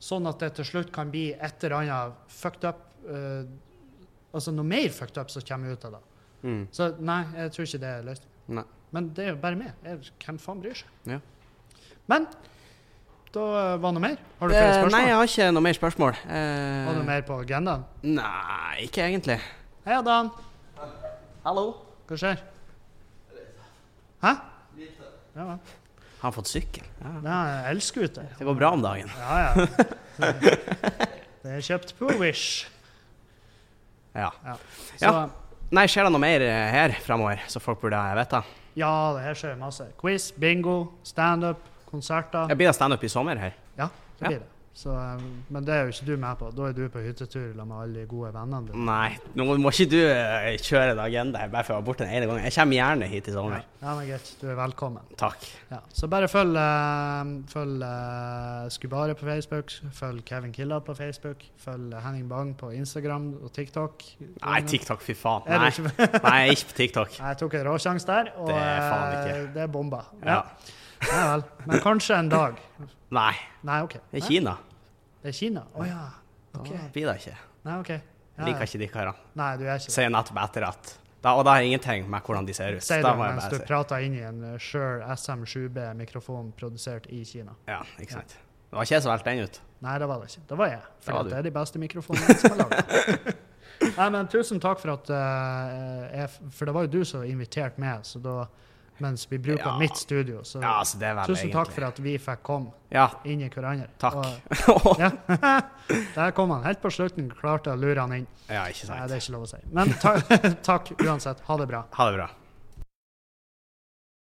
sånn at det til slutt kan bli et eller annet fucked up uh, Altså noe mer fucked up som kommer ut av det. Mm. Så nei, jeg tror ikke det er løsningen. Nei. Men det er jo bare meg. Jeg, hvem faen bryr seg? Ja. Men da eh, var det noe mer? Har du flere Eh, spørsmål? Nei, jeg har ikke noe mer spørsmål. var det noe mer på agendaen? Nei, ikke egentlig. Hei, Adam. Hallo. Hva skjer? Hæ? Ja. Har han fått sykkel? Ja. er elskuter. Det går bra om dagen. Ja, ja. Det, er kjøpt på Wish. Ja. Ja. Så, Ja. Nei, skjer det noe mer eh, her framover så folk burde vite? ja, det her skjer masse. Quiz, bingo, standup, konserter. Jeg blir det standup i sommer her? Ja, det Ja. blir det. Så, um, men det er jo ikke du med på. Da er du på hyttetur med alle de gode vennene dine. Nei, nå må ikke du eh, kjøre en agenda bare for å være borte den ene gangen. Jeg kommer gjerne hit i sommer. ja, men greit. Du er velkommen. Takk. Ja. Så bare følg, uh, følg Skubare på Facebook, følg Kevin Killa på Facebook, følg Henning Bang på Instagram og TikTok. Nei, TikTok, fy faen. Nei, ikke? Nei ikke på TikTok. [LAUGHS] Jeg tok en råsjanse der, og Det er faen eh, ikke. det er bomba. Ja. ja vel. Men kanskje en dag. Nei, Nei, OK. det er Nei, Kina. Det er Kina? Å ja. OK. Da blir det ikke. Nei, OK. Ja, Liker ja. ikke de karene. Nei, du er ikke det. Sier nettopp etter at da, Og da har ingenting med hvordan de ser ut. Sier det Da må jeg mens du bare si. prater inn i en Shure SM7B-mikrofon produsert i Kina. Ja, ikke sant. Det var ikke jeg som valgte den ut. Nei, det var det ikke. Det var jeg. For Det var det, du. er de beste mikrofonene som er laget. Nei, men tusen takk for at uh, jeg, For det var jo du som inviterte meg, så da mens vi bruker Ja. mitt studio. Så Ja, altså, er vel tusen takk for at vi fikk komme Ja, inn i hverandre. takk. Og, [LAUGHS] ja. [LAUGHS] Der kom han helt på slutten, klarte å lure han inn. ja, ikke Nei, det er ikke lov å si. Men ta, [LAUGHS] takk uansett. Ha det bra. Ha det bra.